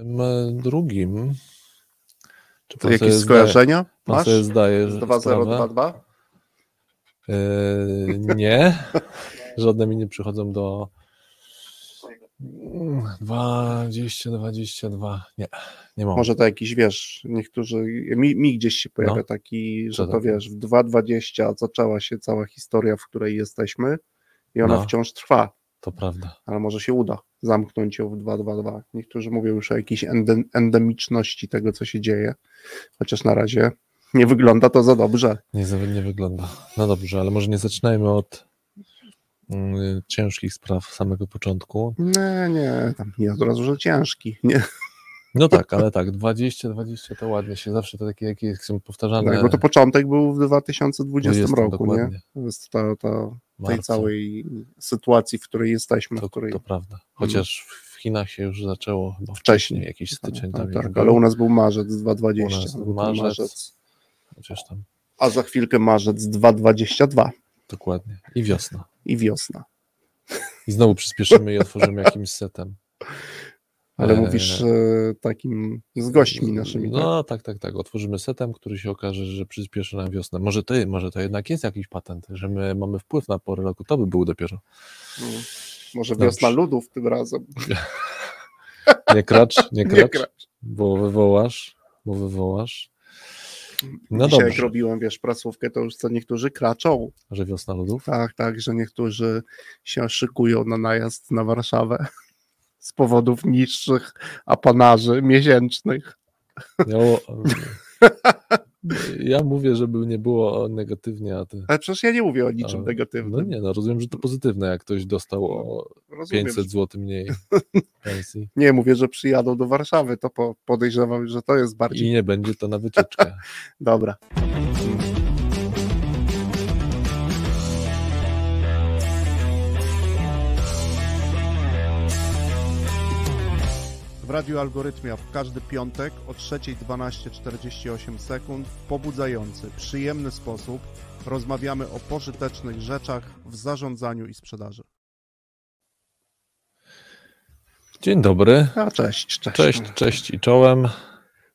Tym e, drugim. Czy to jakieś skojarzenia? Pan Masz? sobie zdaje 2022? Yy, nie. Żadne mi nie przychodzą do 20, 22. Nie, nie mam. Może to jakiś, wiesz, niektórzy, mi, mi gdzieś się pojawia no. taki, że to wiesz, w 2.20 zaczęła się cała historia, w której jesteśmy i ona no. wciąż trwa. To prawda. Ale może się uda zamknąć ją w 2.2.2. Niektórzy mówią już o jakiejś endemiczności tego, co się dzieje, chociaż na razie nie wygląda to za dobrze. Nie, nie wygląda. No dobrze, ale może nie zaczynajmy od y, ciężkich spraw samego początku. Nie, nie, tam nie od razu, że ciężki. Nie. No tak, ale tak, 20, 20 to ładnie się, zawsze to takie jakieś powtarzane. Tak, bo to początek był w 2020 20, roku, dokładnie. nie? Jest ta, ta, tej całej sytuacji, w której jesteśmy. To, w której... to prawda, chociaż w Chinach się już zaczęło chyba wcześniej, jakiś styczeń tak, tak, tak ale u nas był marzec 2020. U nas był marzec, marzec. Chociaż tam. A za chwilkę marzec 2022. Dokładnie. I wiosna. I wiosna. I znowu przyspieszymy i otworzymy jakimś setem. Ale e, mówisz e, takim z gośćmi naszymi. No tak? tak, tak, tak. Otworzymy setem, który się okaże, że przyspieszy nam wiosnę. Może to, może to jednak jest jakiś patent, że my mamy wpływ na porę roku. To by był dopiero. No, może wiosna ludów tym razem. Nie kracz, nie kracz, nie kracz, bo wywołasz, bo wywołasz. No Dzisiaj dobrze. jak robiłem, wiesz, prasówkę, to już co niektórzy kraczą. Że wiosna ludów? Tak, tak, że niektórzy się szykują na najazd na Warszawę z powodów niższych apanarzy miesięcznych. Miało, ja mówię, żeby nie było negatywnie, a ty... Ale przecież ja nie mówię o niczym a, negatywnym. No nie, no rozumiem, że to pozytywne, jak ktoś dostał o rozumiem, 500 zł mniej pensji. Nie, mówię, że przyjadą do Warszawy, to podejrzewam, że to jest bardziej... I nie będzie to na wycieczkę. Dobra. W Radiu Algorytmia w każdy piątek o 3.12.48 sekund w pobudzający, przyjemny sposób rozmawiamy o pożytecznych rzeczach w zarządzaniu i sprzedaży. Dzień dobry. A, cześć, cześć. Cześć, cześć i czołem.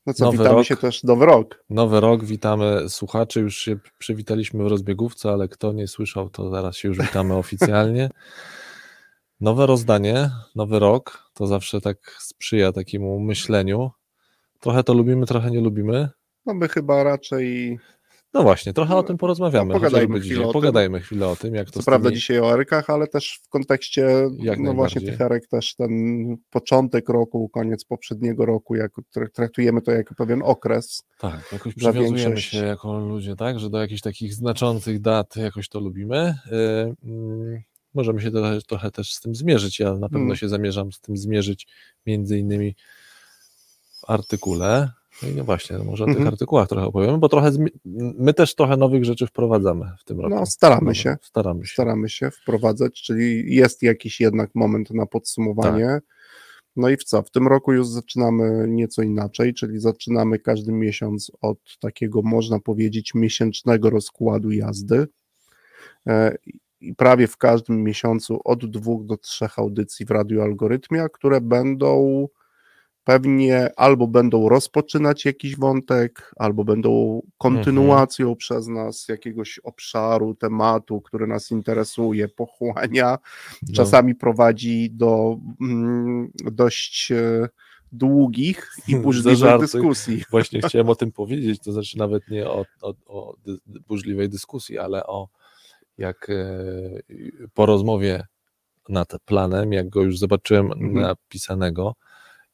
No co, nowy witamy rok, się też, nowy rok. Nowy rok, witamy słuchaczy, już się przywitaliśmy w rozbiegówce, ale kto nie słyszał, to zaraz się już witamy oficjalnie. Nowe rozdanie, nowy rok, to zawsze tak sprzyja takiemu myśleniu. Trochę to lubimy, trochę nie lubimy. No my chyba raczej... No właśnie, trochę o tym porozmawiamy. No, pogadajmy, chwilę o pogadajmy chwilę o tym, jak to Co prawda tymi... dzisiaj o erkach, ale też w kontekście jak no właśnie tych erek też ten początek roku, koniec poprzedniego roku, jak traktujemy to jako pewien okres. Tak, jakoś przywiązujemy większość... się jako ludzie, tak, że do jakichś takich znaczących dat jakoś to lubimy. Yy, możemy się trochę, trochę też z tym zmierzyć. Ja na pewno mm. się zamierzam z tym zmierzyć, między innymi w artykule. No i no właśnie, no może o tych mm. artykułach trochę opowiemy, bo trochę my też trochę nowych rzeczy wprowadzamy w tym roku. No, staramy się. Staramy się. Staramy się wprowadzać, czyli jest jakiś jednak moment na podsumowanie. Tak. No i w co? W tym roku już zaczynamy nieco inaczej, czyli zaczynamy każdy miesiąc od takiego, można powiedzieć, miesięcznego rozkładu jazdy. I prawie w każdym miesiącu od dwóch do trzech audycji w Radiu Algorytmia, które będą pewnie albo będą rozpoczynać jakiś wątek, albo będą kontynuacją mhm. przez nas jakiegoś obszaru, tematu, który nas interesuje, pochłania, no. czasami prowadzi do mm, dość e, długich i burzliwych dyskusji. Właśnie chciałem o tym powiedzieć, to znaczy nawet nie o, o, o burzliwej dyskusji, ale o jak e, po rozmowie nad planem, jak go już zobaczyłem mhm. napisanego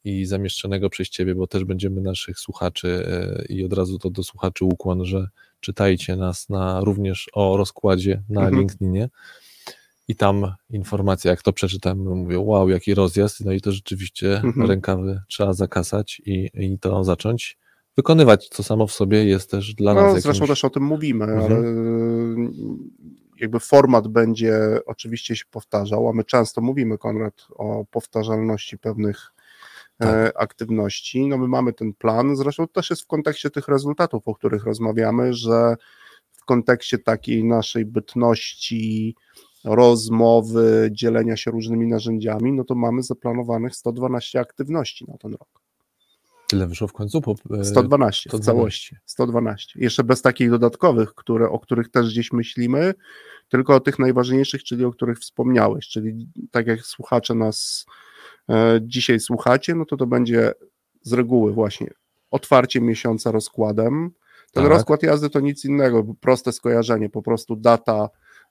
i zamieszczonego przez Ciebie, bo też będziemy naszych słuchaczy e, i od razu to do słuchaczy ukłon, że czytajcie nas na, również o rozkładzie na mhm. LinkedInie i tam informacja, jak to przeczytałem, mówię, wow, jaki rozjazd, no i to rzeczywiście mhm. rękawy trzeba zakasać i, i to zacząć wykonywać, co samo w sobie jest też dla no, nas. Zresztą jakimś... też o tym mówimy, mhm. ale jakby format będzie oczywiście się powtarzał, a my często mówimy, Konrad, o powtarzalności pewnych e, tak. aktywności. No my mamy ten plan, zresztą też jest w kontekście tych rezultatów, o których rozmawiamy, że w kontekście takiej naszej bytności, rozmowy, dzielenia się różnymi narzędziami, no to mamy zaplanowanych 112 aktywności na ten rok. Tyle wyszło w końcu? Po, e, 112 w 112. całości. 112. Jeszcze bez takich dodatkowych, które, o których też gdzieś myślimy, tylko o tych najważniejszych, czyli o których wspomniałeś. Czyli tak jak słuchacze nas e, dzisiaj słuchacie, no to to będzie z reguły właśnie otwarcie miesiąca rozkładem. Ten Tak. rozkład jazdy to nic innego, proste skojarzenie, po prostu data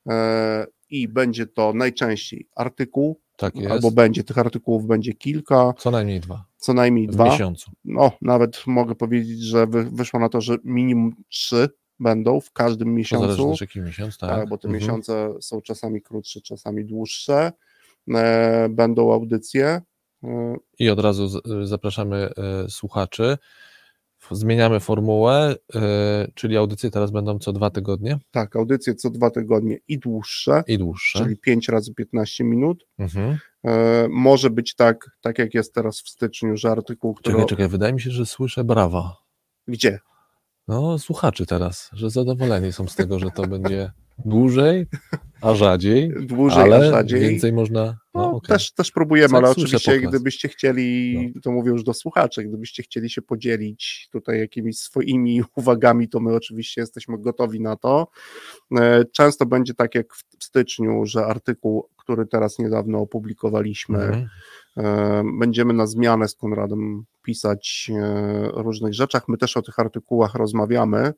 e, i będzie to najczęściej artykuł, Tak jest. albo będzie, tych artykułów będzie kilka, Co najmniej dwa co najmniej w dwa. miesiącu. No, nawet mogę powiedzieć, że wy, wyszło na to, że minimum trzy będą w każdym To zależy miesiącu. jaki miesiąc, tak. Tak, bo te Mhm. miesiące są czasami krótsze, czasami dłuższe. E, będą audycje. E, I od razu zapraszamy e, słuchaczy. Zmieniamy formułę, e, czyli audycje teraz będą co dwa tygodnie tak, audycje co dwa tygodnie i dłuższe, i dłuższe. czyli 5 razy 15 minut. Mhm. E, może być tak, tak jak jest teraz w styczniu, że artykuł, który. Czekaj, czekaj, wydaje mi się, że słyszę brawa. Gdzie? No, słuchaczy teraz, że zadowoleni są z tego, że to będzie dłużej, a rzadziej, Dłużej, ale a rzadziej. więcej można. No, No, okej. też, też próbujemy, Tak, ale oczywiście gdybyście chcieli, to mówię już do słuchaczy, gdybyście chcieli się podzielić tutaj jakimiś swoimi uwagami, to my oczywiście jesteśmy gotowi na to. E, Często będzie tak jak w styczniu, że artykuł, który teraz niedawno opublikowaliśmy, Mhm. e, będziemy na zmianę z Konradem pisać e, o różnych rzeczach. My też o tych artykułach rozmawiamy.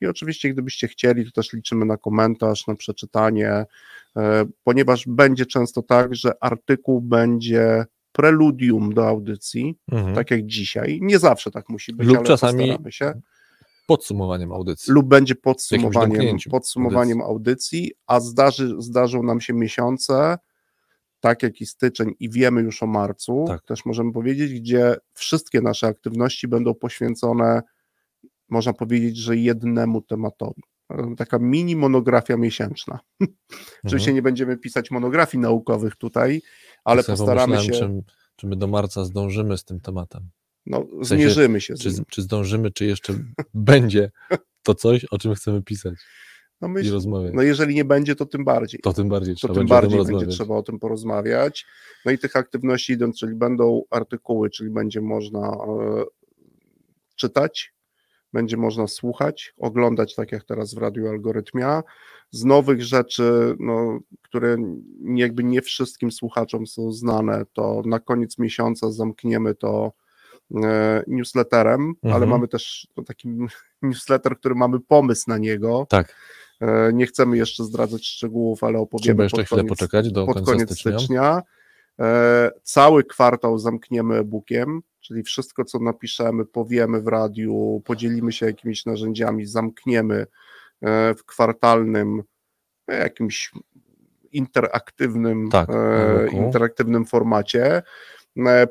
I oczywiście, gdybyście chcieli, to też liczymy na komentarz, na przeczytanie, e, ponieważ będzie często tak, że artykuł będzie preludium do audycji, Mhm. tak jak dzisiaj. Nie zawsze tak musi być, Lub ale czasami się. Podsumowaniem audycji. Lub będzie podsumowaniem, podsumowaniem audycji, a zdarzy, zdarzą nam się miesiące, tak jak i styczeń, i wiemy już o marcu, Tak. też możemy powiedzieć, gdzie wszystkie nasze aktywności będą poświęcone, można powiedzieć, że jednemu tematowi. Taka mini monografia miesięczna. Oczywiście Mhm. nie będziemy pisać monografii naukowych tutaj, ale postaramy się, Czy, czy my do marca zdążymy z tym tematem? no, sensie, zmierzymy się z Czy, czy zdążymy, czy jeszcze będzie to coś, o czym chcemy pisać No, i myśl, rozmawiać? no jeżeli nie będzie, to tym bardziej. To tym bardziej to trzeba tym bardziej będzie rozmawiać. trzeba o tym porozmawiać. No i tych aktywności idą, czyli będą artykuły, czyli będzie można e, czytać, będzie można słuchać, oglądać, tak jak teraz w Radiu Algorytmia. Z nowych rzeczy, no, które jakby nie wszystkim słuchaczom są znane, to na koniec miesiąca zamkniemy to e, newsletterem, ale Mhm. mamy też no, taki newsletter, który mamy pomysł na niego. Tak, E, Nie chcemy jeszcze zdradzać szczegółów, ale opowiemy trzeba jeszcze pod chwilę koniec, poczekać do pod końca koniec stycznia. stycznia. E, Cały kwartał zamkniemy e-bookiem, czyli wszystko, co napiszemy, powiemy w radiu, podzielimy się jakimiś narzędziami, zamkniemy e, w kwartalnym e, jakimś interaktywnym, Tak, e, interaktywnym formacie.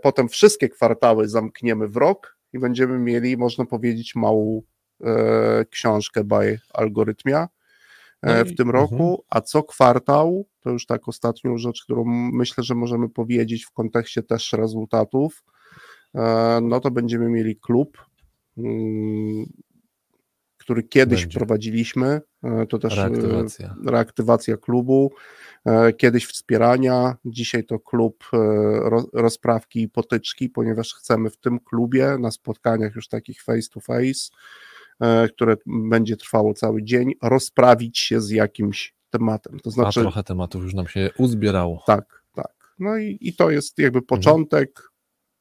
Potem wszystkie kwartały zamkniemy w rok i będziemy mieli, można powiedzieć, małą książkę by algorytmia No w tym roku, mhm. a co kwartał, to już tak ostatnią rzecz, którą myślę, że możemy powiedzieć w kontekście też rezultatów, no to będziemy mieli klub, mm, który kiedyś Będzie. prowadziliśmy, e, to też e, Reaktywacja. reaktywacja klubu, e, kiedyś wspierania, dzisiaj to klub e, ro- rozprawki i potyczki, ponieważ chcemy w tym klubie na spotkaniach już takich face to face, e, które będzie trwało cały dzień, rozprawić się z jakimś tematem. To A znaczy, trochę tematów już nam się uzbierało. tak, tak. No i, i to jest Mhm. jakby początek,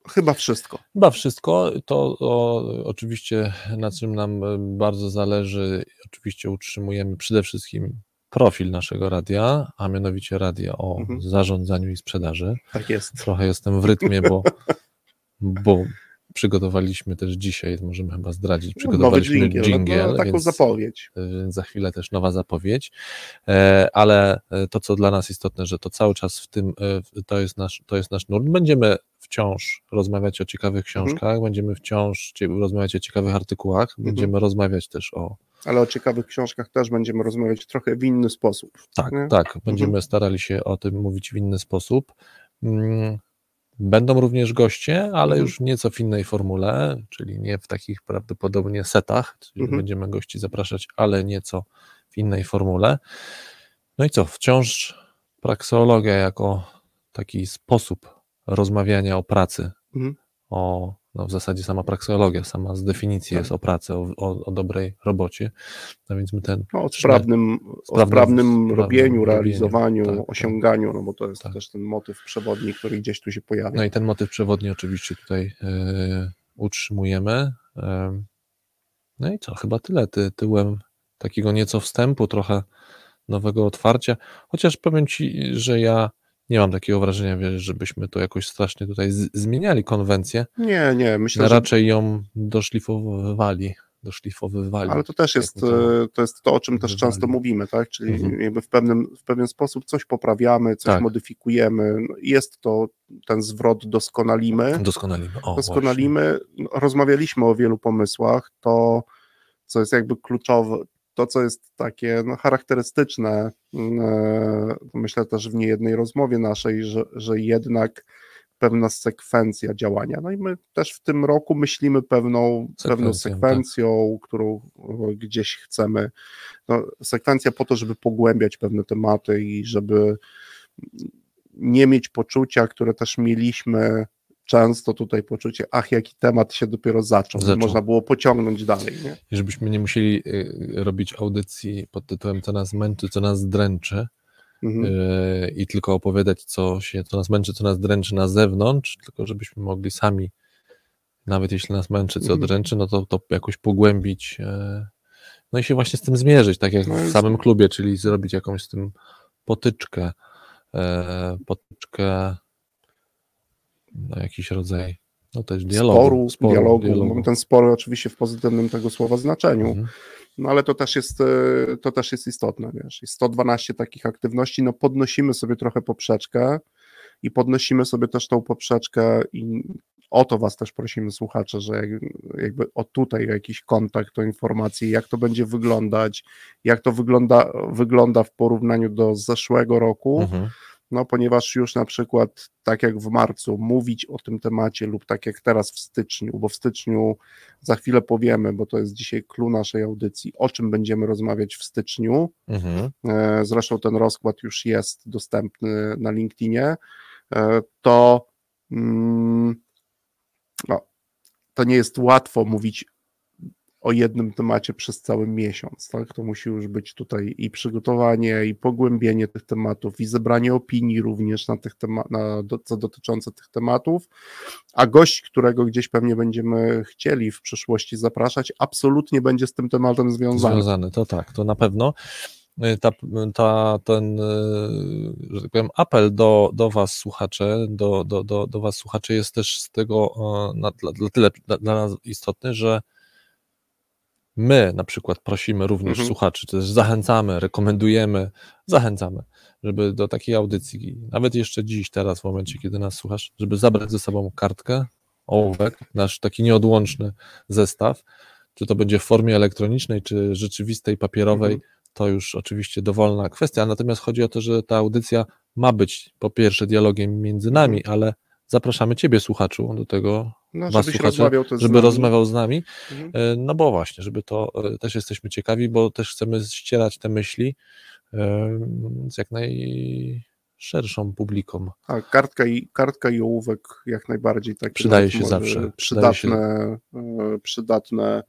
chyba wszystko. Chyba wszystko. To o, oczywiście na czym nam e, bardzo zależy, oczywiście utrzymujemy przede wszystkim profil naszego radia, a mianowicie radia o Mhm. zarządzaniu i sprzedaży. Tak jest. Trochę jestem w rytmie, bo, bo przygotowaliśmy też dzisiaj, możemy chyba zdradzić, Nowy przygotowaliśmy dżingiel, dżingiel, no, taką więc, zapowiedź. więc za chwilę też nowa zapowiedź, E, ale e, to, co dla nas istotne, że to cały czas w tym, e, to jest nasz, to jest nasz nurt. Będziemy wciąż rozmawiać o ciekawych książkach, będziemy wciąż rozmawiać o ciekawych artykułach, będziemy rozmawiać też o, Ale o ciekawych książkach też będziemy rozmawiać trochę w inny sposób. tak, Nie? tak, będziemy starali się o tym mówić w inny sposób. Będą również goście, ale Mhm. już nieco w innej formule, czyli nie w takich prawdopodobnie setach, czyli Mhm. będziemy gości zapraszać, ale nieco w innej formule. No i co, wciąż prakseologia jako taki sposób rozmawiania o pracy, Mhm. o no w zasadzie sama prakseologia, sama z definicji Tak. jest o pracy, o, o, o dobrej robocie. No więc my ten No, o sprawnym, o sprawnym- sprawnym robieniu, realizowaniu, tak, tak. osiąganiu, no bo to jest Tak. też ten motyw przewodni, który gdzieś tu się pojawia. No i ten motyw przewodni oczywiście tutaj e, utrzymujemy. E, no i co, chyba tyle. Ty, tyłem takiego nieco wstępu, trochę nowego otwarcia. Chociaż powiem Ci, że ja nie mam takiego wrażenia, wiesz, żebyśmy to jakoś strasznie tutaj zmieniali konwencję. Nie, nie, myślę, że raczej ją doszlifowywali. doszlifowywali. Ale to też jest, to to jest to, o czym też często mówimy, tak? Czyli Mhm. jakby w pewnym, w pewien sposób coś poprawiamy, coś Tak. modyfikujemy. No, Jest to ten zwrot doskonalimy. Doskonalimy. O, Doskonalimy. No, Rozmawialiśmy o wielu pomysłach. To, co jest jakby kluczowe, to, co jest takie no, charakterystyczne, e, myślę też w niejednej rozmowie naszej, że, że jednak pewna sekwencja działania. No i my też w tym roku myślimy pewną, pewną Sekwencją, sekwencją, którą e, gdzieś chcemy. No, sekwencja po to, żeby pogłębiać pewne tematy i żeby nie mieć poczucia, które też mieliśmy często tutaj poczucie, ach, jaki temat się dopiero zaczął. Zaczął. Można było pociągnąć dalej. Nie? I żebyśmy nie musieli y, robić audycji pod tytułem co nas męczy, co nas dręczy Mhm. y, i tylko opowiadać co się, co nas męczy, co nas dręczy na zewnątrz, tylko żebyśmy mogli sami, nawet jeśli nas męczy, co Mhm. dręczy, no to, to jakoś pogłębić y, no i się właśnie z tym zmierzyć, tak jak No w samym klubie, czyli zrobić jakąś z tym potyczkę, potyczkę no jakiś rodzaj no też dialogu, Sporu, dialogu. Mamy ten spor oczywiście w pozytywnym tego słowa znaczeniu, Mhm. no ale to też jest, e, to też jest istotne, wiesz, jest 112 takich aktywności, no podnosimy sobie trochę poprzeczkę i podnosimy sobie też tą poprzeczkę i o to was też prosimy słuchacze, że jak- jakby o tutaj jakiś kontakt, o informacje, jak to będzie wyglądać, jak to wygląda, wygląda w porównaniu do zeszłego roku, Mhm. No ponieważ już na przykład tak jak w marcu mówić o tym temacie lub tak jak teraz w styczniu, bo w styczniu za chwilę powiemy, bo to jest dzisiaj clue naszej audycji, o czym będziemy rozmawiać w styczniu. Mhm. E, Zresztą ten rozkład już jest dostępny na LinkedInie. E, To, no, to nie jest łatwo mówić o jednym temacie przez cały miesiąc, tak? To musi już być tutaj i przygotowanie, i pogłębienie tych tematów, i zebranie opinii również na tych tema- na, do, co dotyczące tych tematów, a gość, którego gdzieś pewnie będziemy chcieli w przyszłości zapraszać, absolutnie będzie z tym tematem związany. Związany, to tak, to na pewno. Ta, ta, ten, y, że tak powiem, apel do, do Was, słuchacze, do, do, do, do Was, słuchacze, jest też z tego e, na, dla, dla tyle dla nas istotny, że my na przykład prosimy również Mhm. słuchaczy, czy też zachęcamy, rekomendujemy, zachęcamy, żeby do takiej audycji, nawet jeszcze dziś, teraz, w momencie, kiedy nas słuchasz, żeby zabrać ze sobą kartkę, ołówek, nasz taki nieodłączny zestaw, czy to będzie w formie elektronicznej, czy rzeczywistej, papierowej, Mhm. to już oczywiście dowolna kwestia. Natomiast chodzi o to, że ta audycja ma być po pierwsze dialogiem między nami, Mhm. ale zapraszamy Ciebie, słuchaczu, do tego, No, was, rozmawiał żeby nami. rozmawiał z nami. Mhm. E, No bo właśnie, żeby to e, też jesteśmy ciekawi, bo też chcemy ścierać te myśli e, z jak najszerszą publiką. Tak, kartka i, kartka i ołówek jak najbardziej tak Przydaje się zawsze, przydaje się. Przydatne, przydatne,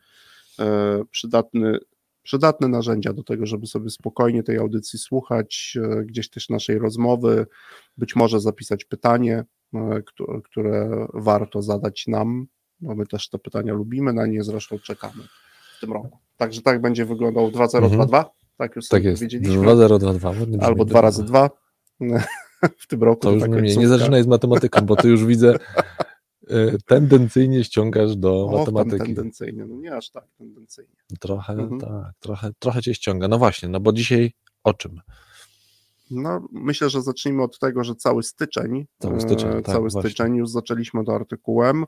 przydatny, przydatne narzędzia do tego, żeby sobie spokojnie tej audycji słuchać, e, gdzieś też naszej rozmowy, być może zapisać pytanie, e, któ- które warto zadać nam, bo my też te pytania lubimy, na nie zresztą czekamy w tym roku. Także tak będzie wyglądał 2022, tak już Tak jest. powiedzieliśmy, 2022. ładnie brzmi. albo 2 razy 2 w tym roku. To już mnie, nie zaczynaj z matematyką, bo ty już widzę tendencyjnie ściągasz do O, matematyki. tendencyjnie, no nie aż tak tendencyjnie. Trochę, Mhm. tak, trochę, trochę cię ściąga. No właśnie, no bo dzisiaj o czym? No, myślę, że zacznijmy od tego, że cały styczeń, Cały styczeń, e, tak, cały styczeń już zaczęliśmy od artykułem.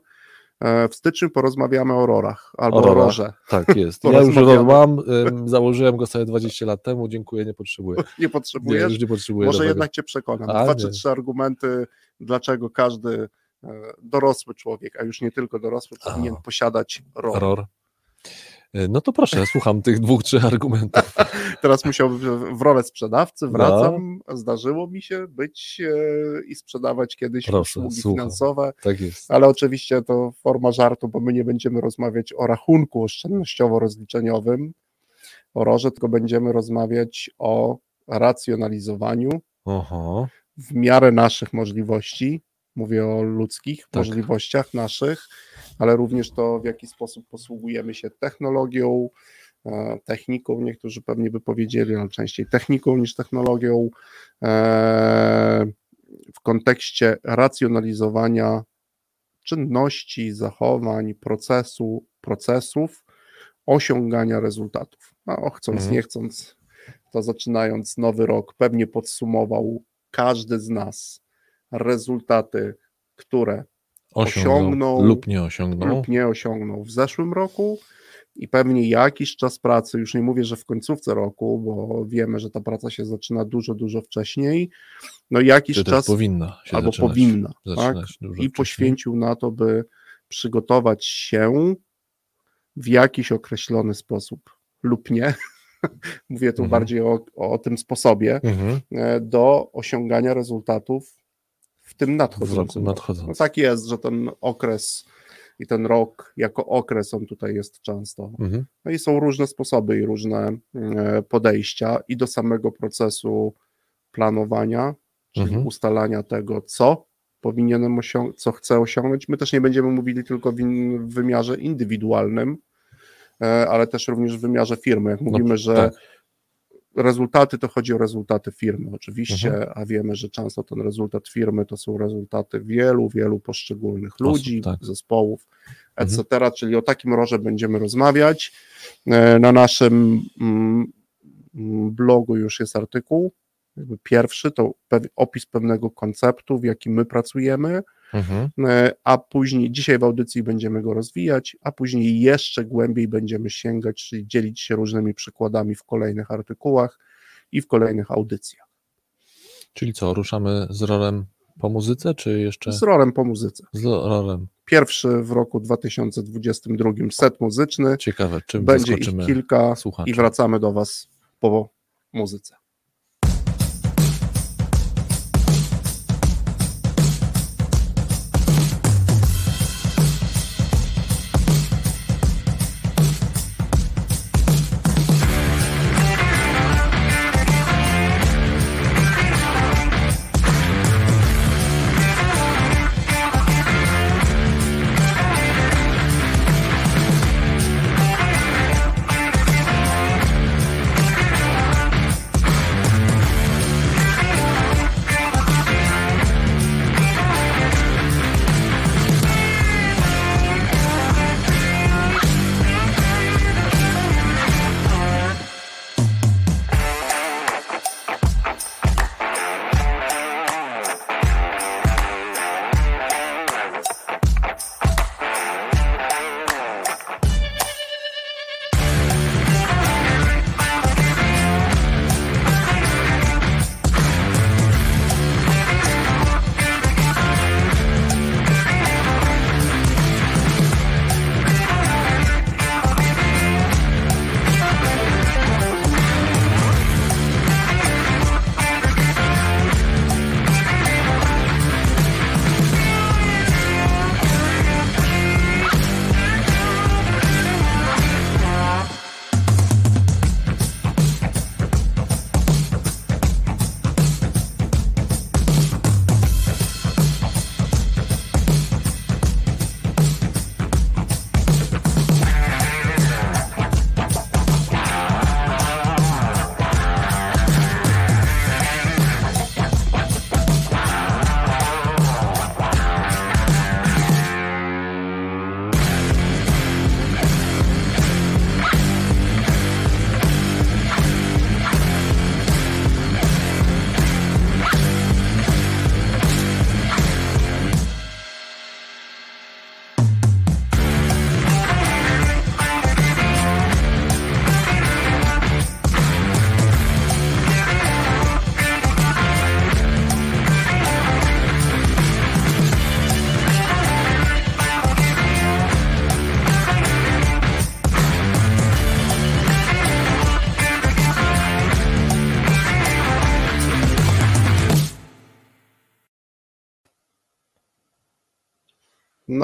E, W styczniu porozmawiamy o rorach albo O o, rorze. Tak jest. Ja już rol mam, założyłem go sobie 20 lat temu, dziękuję, nie potrzebuję. Nie Nie, potrzebujesz? już nie potrzebuję Może jednak cię przekonam. Dwa nie. czy trzy argumenty, dlaczego każdy dorosły człowiek, a już nie tylko dorosły, A. powinien posiadać rorę. ROR. E, No to proszę, słucham tych dwóch, trzech argumentów. Teraz musiałbym w rolę sprzedawcy, wracam. Zdarzyło mi się być e, i sprzedawać kiedyś Proszę, usługi słucham. finansowe, Tak jest. ale oczywiście to forma żartu, bo my nie będziemy rozmawiać o rachunku oszczędnościowo-rozliczeniowym, o ROże, tylko będziemy rozmawiać o racjonalizowaniu w miarę naszych możliwości. Mówię o ludzkich Tak. możliwościach naszych, ale również to, w jaki sposób posługujemy się technologią, e, techniką, niektórzy pewnie by powiedzieli, ale częściej techniką niż technologią, e, w kontekście racjonalizowania czynności, zachowań, procesu, procesów, osiągania rezultatów. No, chcąc, Mhm. nie chcąc, to zaczynając nowy rok, pewnie podsumował każdy z nas rezultaty, które osiągnął, Osiągnął lub nie osiągnął. lub nie osiągnął w zeszłym roku i pewnie jakiś czas pracy, już nie mówię, że w końcówce roku, bo wiemy, że ta praca się zaczyna dużo, dużo wcześniej, no jakiś czas powinna albo zaczynać, powinna, tak? i wcześniej. poświęcił na to, by przygotować się w jakiś określony sposób lub nie. Mówię tu Mhm. bardziej o, o tym sposobie Mhm. e, do osiągania rezultatów w tym W nadchodzącym. No nadchodzącym. tak jest, że ten okres i ten rok jako okres on tutaj jest często. Mhm. No i są różne sposoby i różne e, podejścia i do samego procesu planowania, czyli Mhm. ustalania tego, co powinienem osiągnąć, co chcę osiągnąć. My też nie będziemy mówili tylko w, w wymiarze indywidualnym, e, ale też również w wymiarze firmy. Jak mówimy, że tak. Rezultaty to chodzi o rezultaty firmy, oczywiście, Mhm. a wiemy, że często ten rezultat firmy to są rezultaty wielu, wielu poszczególnych ludzi, tak. zespołów, Mhm. etc. Czyli o takim roże będziemy rozmawiać. E, Na naszym mm, mm, blogu już jest artykuł, jakby pierwszy, to opis pewnego konceptu, w jakim my pracujemy, Mhm. E, a później, dzisiaj w audycji będziemy go rozwijać, a później jeszcze głębiej będziemy sięgać, czyli dzielić się różnymi przykładami w kolejnych artykułach i w kolejnych audycjach. Czyli co, ruszamy z rolem po muzyce, czy jeszcze Z rolem po muzyce. z rolem? Pierwszy w roku 2022 set muzyczny, Ciekawe, czym będzie ich kilka słuchaczy. i wracamy do Was po muzyce.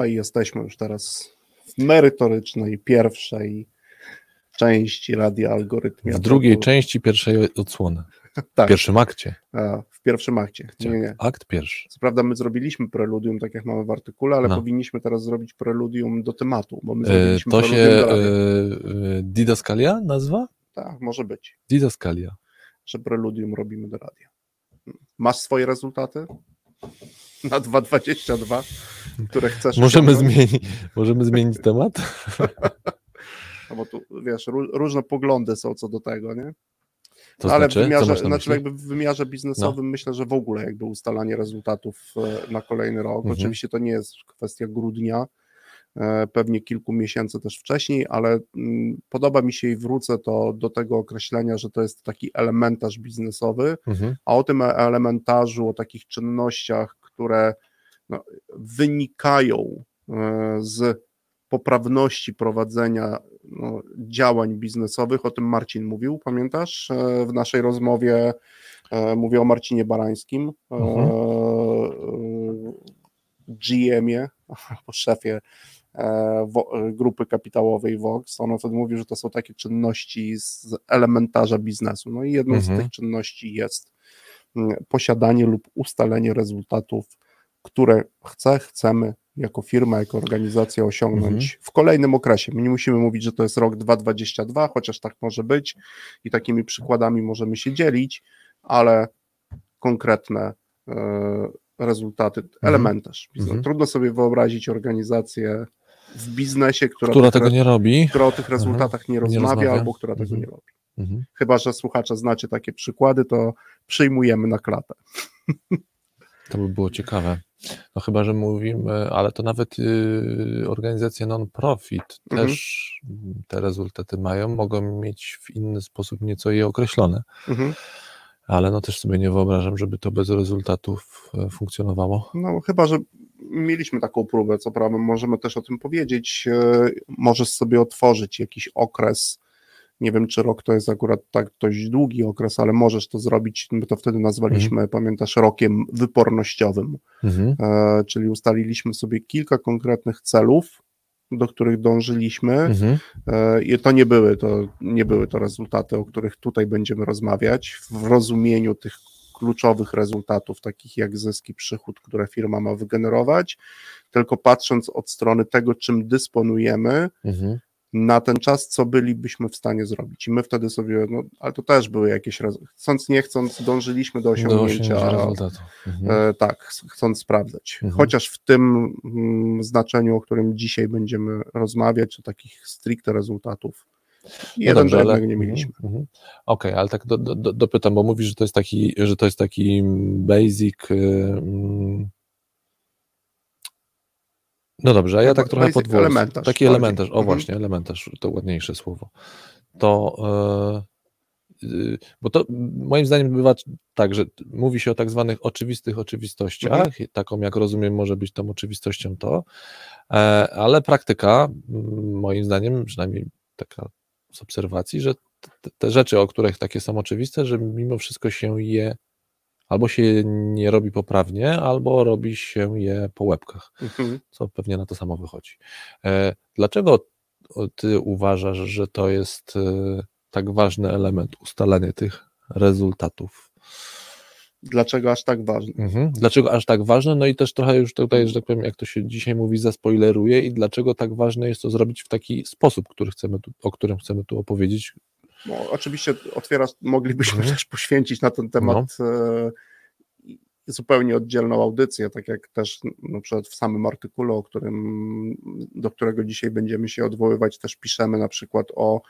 No i jesteśmy już teraz w merytorycznej, pierwszej części Radia Algorytmia. W drugiej części pierwszej odsłony. tak, W pierwszym akcie. a, w pierwszym akcie. Nie, nie. Akt pierwszy. Co prawda my zrobiliśmy preludium, tak jak mamy w artykule, ale No. powinniśmy teraz zrobić preludium do tematu, bo my E, zrobiliśmy to się e, e, Didaskalia nazywa? Tak, może być, Didaskalia. że preludium robimy do radia. Masz swoje rezultaty? Na 2.22, które chcesz Możemy zmienić, możemy zmienić temat? No bo tu, wiesz, ró- różne poglądy są co do tego, nie? To No, ale znaczy, w wymiarze, znaczy jakby w wymiarze biznesowym myślę, że w ogóle jakby ustalanie rezultatów e, na kolejny rok. Mhm. Oczywiście to nie jest kwestia grudnia, e, pewnie kilku miesięcy też wcześniej, ale mm, podoba mi się i wrócę to do tego określenia, że to jest taki elementarz biznesowy, Mhm. a o tym elementarzu, o takich czynnościach, które no, wynikają e, z poprawności prowadzenia no, działań biznesowych, o tym Marcin mówił, pamiętasz? E, W naszej rozmowie e, mówię o Marcinie Barańskim, Mhm. GM-ie, albo szefie grupy kapitałowej Vox. On wtedy mówił, że to są takie czynności z elementarza biznesu. No i jedną Mhm. z tych czynności jest posiadanie lub ustalenie rezultatów, które chce, chcemy jako firma, jako organizacja osiągnąć Mhm. w kolejnym okresie. My nie musimy mówić, że to jest rok 2022, chociaż tak może być i takimi przykładami możemy się dzielić, ale konkretne e, rezultaty, elementarz. biznes. Mhm. Trudno sobie wyobrazić organizację w biznesie, która, Która tych, tego nie robi. która o tych rezultatach nie rozmawia, rozmawia. albo która tego Mhm. nie robi. Mhm. Chyba, że słuchacze znacie takie przykłady, to przyjmujemy na klatę. To by było ciekawe. No chyba, że mówimy, ale to nawet y, organizacje non-profit Mhm. też te rezultaty mają, mogą mieć w inny sposób nieco je określone, Mhm. ale no też sobie nie wyobrażam, żeby to bez rezultatów e, funkcjonowało. No chyba, że mieliśmy taką próbę, co prawda możemy też o tym powiedzieć, e, możesz sobie otworzyć jakiś okres, nie wiem czy rok to jest akurat tak dość długi okres, ale możesz to zrobić, my to wtedy nazwaliśmy, pamiętasz, rokiem wypornościowym, Mhm. e, czyli ustaliliśmy sobie kilka konkretnych celów, do których dążyliśmy, Mhm. E, I to nie były to, nie były to rezultaty, o których tutaj będziemy rozmawiać, w rozumieniu tych kluczowych rezultatów, takich jak zyski, przychód, które firma ma wygenerować, tylko patrząc od strony tego, czym dysponujemy, Mhm. Na ten czas, co bylibyśmy w stanie zrobić. I my wtedy sobie, no, ale to też były jakieś, chcąc, nie chcąc, dążyliśmy do Do osiągnięcia, osiągnięcia rezultatu. Mhm. e, tak, ch- chcąc sprawdzać. Mhm. Chociaż w tym mm, znaczeniu, o którym dzisiaj będziemy rozmawiać, o takich stricte rezultatów, jeden dobrze, do ale- nie mhm, mieliśmy. mhm. Okej, ale tak do, do, do- dopytam, bo mówisz, że to jest taki, że to jest taki basic. y, mm, No dobrze, a ja No, tak trochę basic podwójny. elementarz Taki bardziej. elementarz, o Mhm. właśnie, elementarz, to ładniejsze słowo. To, e, y, bo to moim zdaniem bywa tak, że mówi się o tak zwanych oczywistych oczywistościach, Mhm. taką jak rozumiem może być tą oczywistością to, e, ale praktyka moim zdaniem, przynajmniej taka z obserwacji, że te, te rzeczy, o których takie są oczywiste, że mimo wszystko się je albo się nie robi poprawnie, albo robi się je po łebkach, Mhm. co pewnie na to samo wychodzi. E, Dlaczego ty uważasz, że to jest e, tak ważny element, ustalenie tych rezultatów? Dlaczego aż tak ważne? Mhm. Dlaczego aż tak ważne? No i też trochę już tutaj, że tak powiem, jak to się dzisiaj mówi, zaspoileruję i dlaczego tak ważne jest to zrobić w taki sposób, który chcemy tu, o którym chcemy tu opowiedzieć. No, oczywiście otwierasz, moglibyśmy Mhm. też poświęcić na ten temat e, zupełnie oddzielną audycję, tak jak też na przykład w samym artykule, o którym, do którego dzisiaj będziemy się odwoływać, też piszemy na przykład o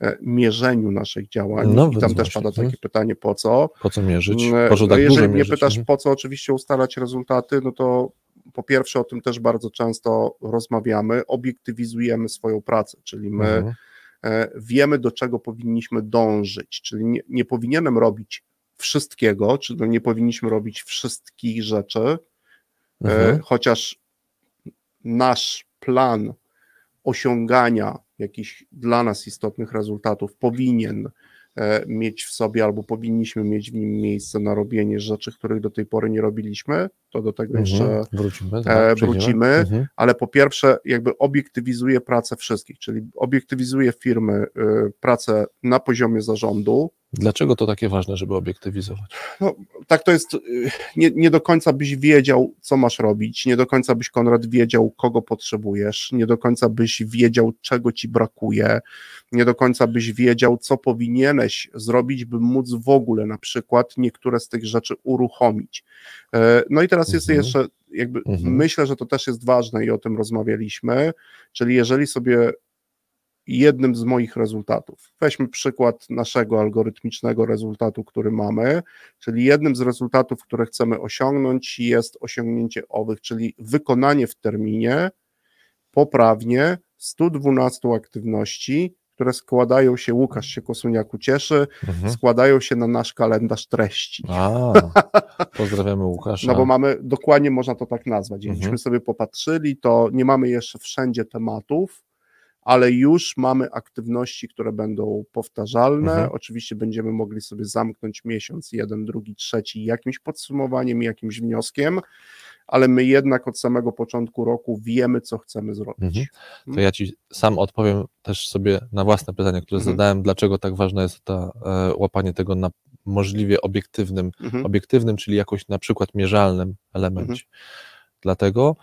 e, mierzeniu naszych działań No, i tam też pada takie Mhm. pytanie po co. Po co mierzyć? Mm, Po co no tak jeżeli dużo mnie mierzyć? pytasz, Mhm. po co oczywiście ustalać rezultaty, no to po pierwsze o tym też bardzo często rozmawiamy, obiektywizujemy swoją pracę, czyli my Mhm. E, wiemy, do czego powinniśmy dążyć, czyli nie, nie powinienem robić wszystkiego, czyli nie powinniśmy robić wszystkich rzeczy, e, Mhm. chociaż nasz plan osiągania jakichś dla nas istotnych rezultatów powinien e, mieć w sobie albo powinniśmy mieć w nim miejsce na robienie rzeczy, których do tej pory nie robiliśmy, to do tego Mhm. jeszcze Wrócimy. e, tak, wrócimy, Mhm. ale po pierwsze jakby obiektywizuje pracę wszystkich, czyli obiektywizuje firmy y, pracę na poziomie zarządu. Dlaczego to takie ważne, żeby obiektywizować? Tak to jest, y, nie, nie do końca byś wiedział, co masz robić, nie do końca byś, Konrad, wiedział, kogo potrzebujesz, nie do końca byś wiedział, czego ci brakuje, nie do końca byś wiedział, co powinieneś zrobić, by móc w ogóle na przykład niektóre z tych rzeczy uruchomić. E, No i teraz jest Mhm. jeszcze, jakby Mhm. myślę, że to też jest ważne i o tym rozmawialiśmy, czyli jeżeli sobie jednym z moich rezultatów. Weźmy przykład naszego algorytmicznego rezultatu, który mamy, czyli jednym z rezultatów, które chcemy osiągnąć, jest osiągnięcie owych, czyli wykonanie w terminie poprawnie 112 aktywności, które składają się, Łukasz się Kosuniaku cieszy, Mhm. składają się na nasz kalendarz treści. A, pozdrawiamy Łukasza. No bo mamy, dokładnie można to tak nazwać. Jakbyśmy Mhm. sobie popatrzyli, to nie mamy jeszcze wszędzie tematów, ale już mamy aktywności, które będą powtarzalne. Mhm. Oczywiście będziemy mogli sobie zamknąć miesiąc, jeden, drugi, trzeci jakimś podsumowaniem, jakimś wnioskiem, ale my jednak od samego początku roku wiemy, co chcemy zrobić. Mhm. To ja Ci sam odpowiem też sobie na własne pytanie, które Mhm. zadałem, dlaczego tak ważne jest to e, łapanie tego na możliwie obiektywnym, Mhm. obiektywnym, czyli jakoś na przykład mierzalnym elemencie. Dlatego,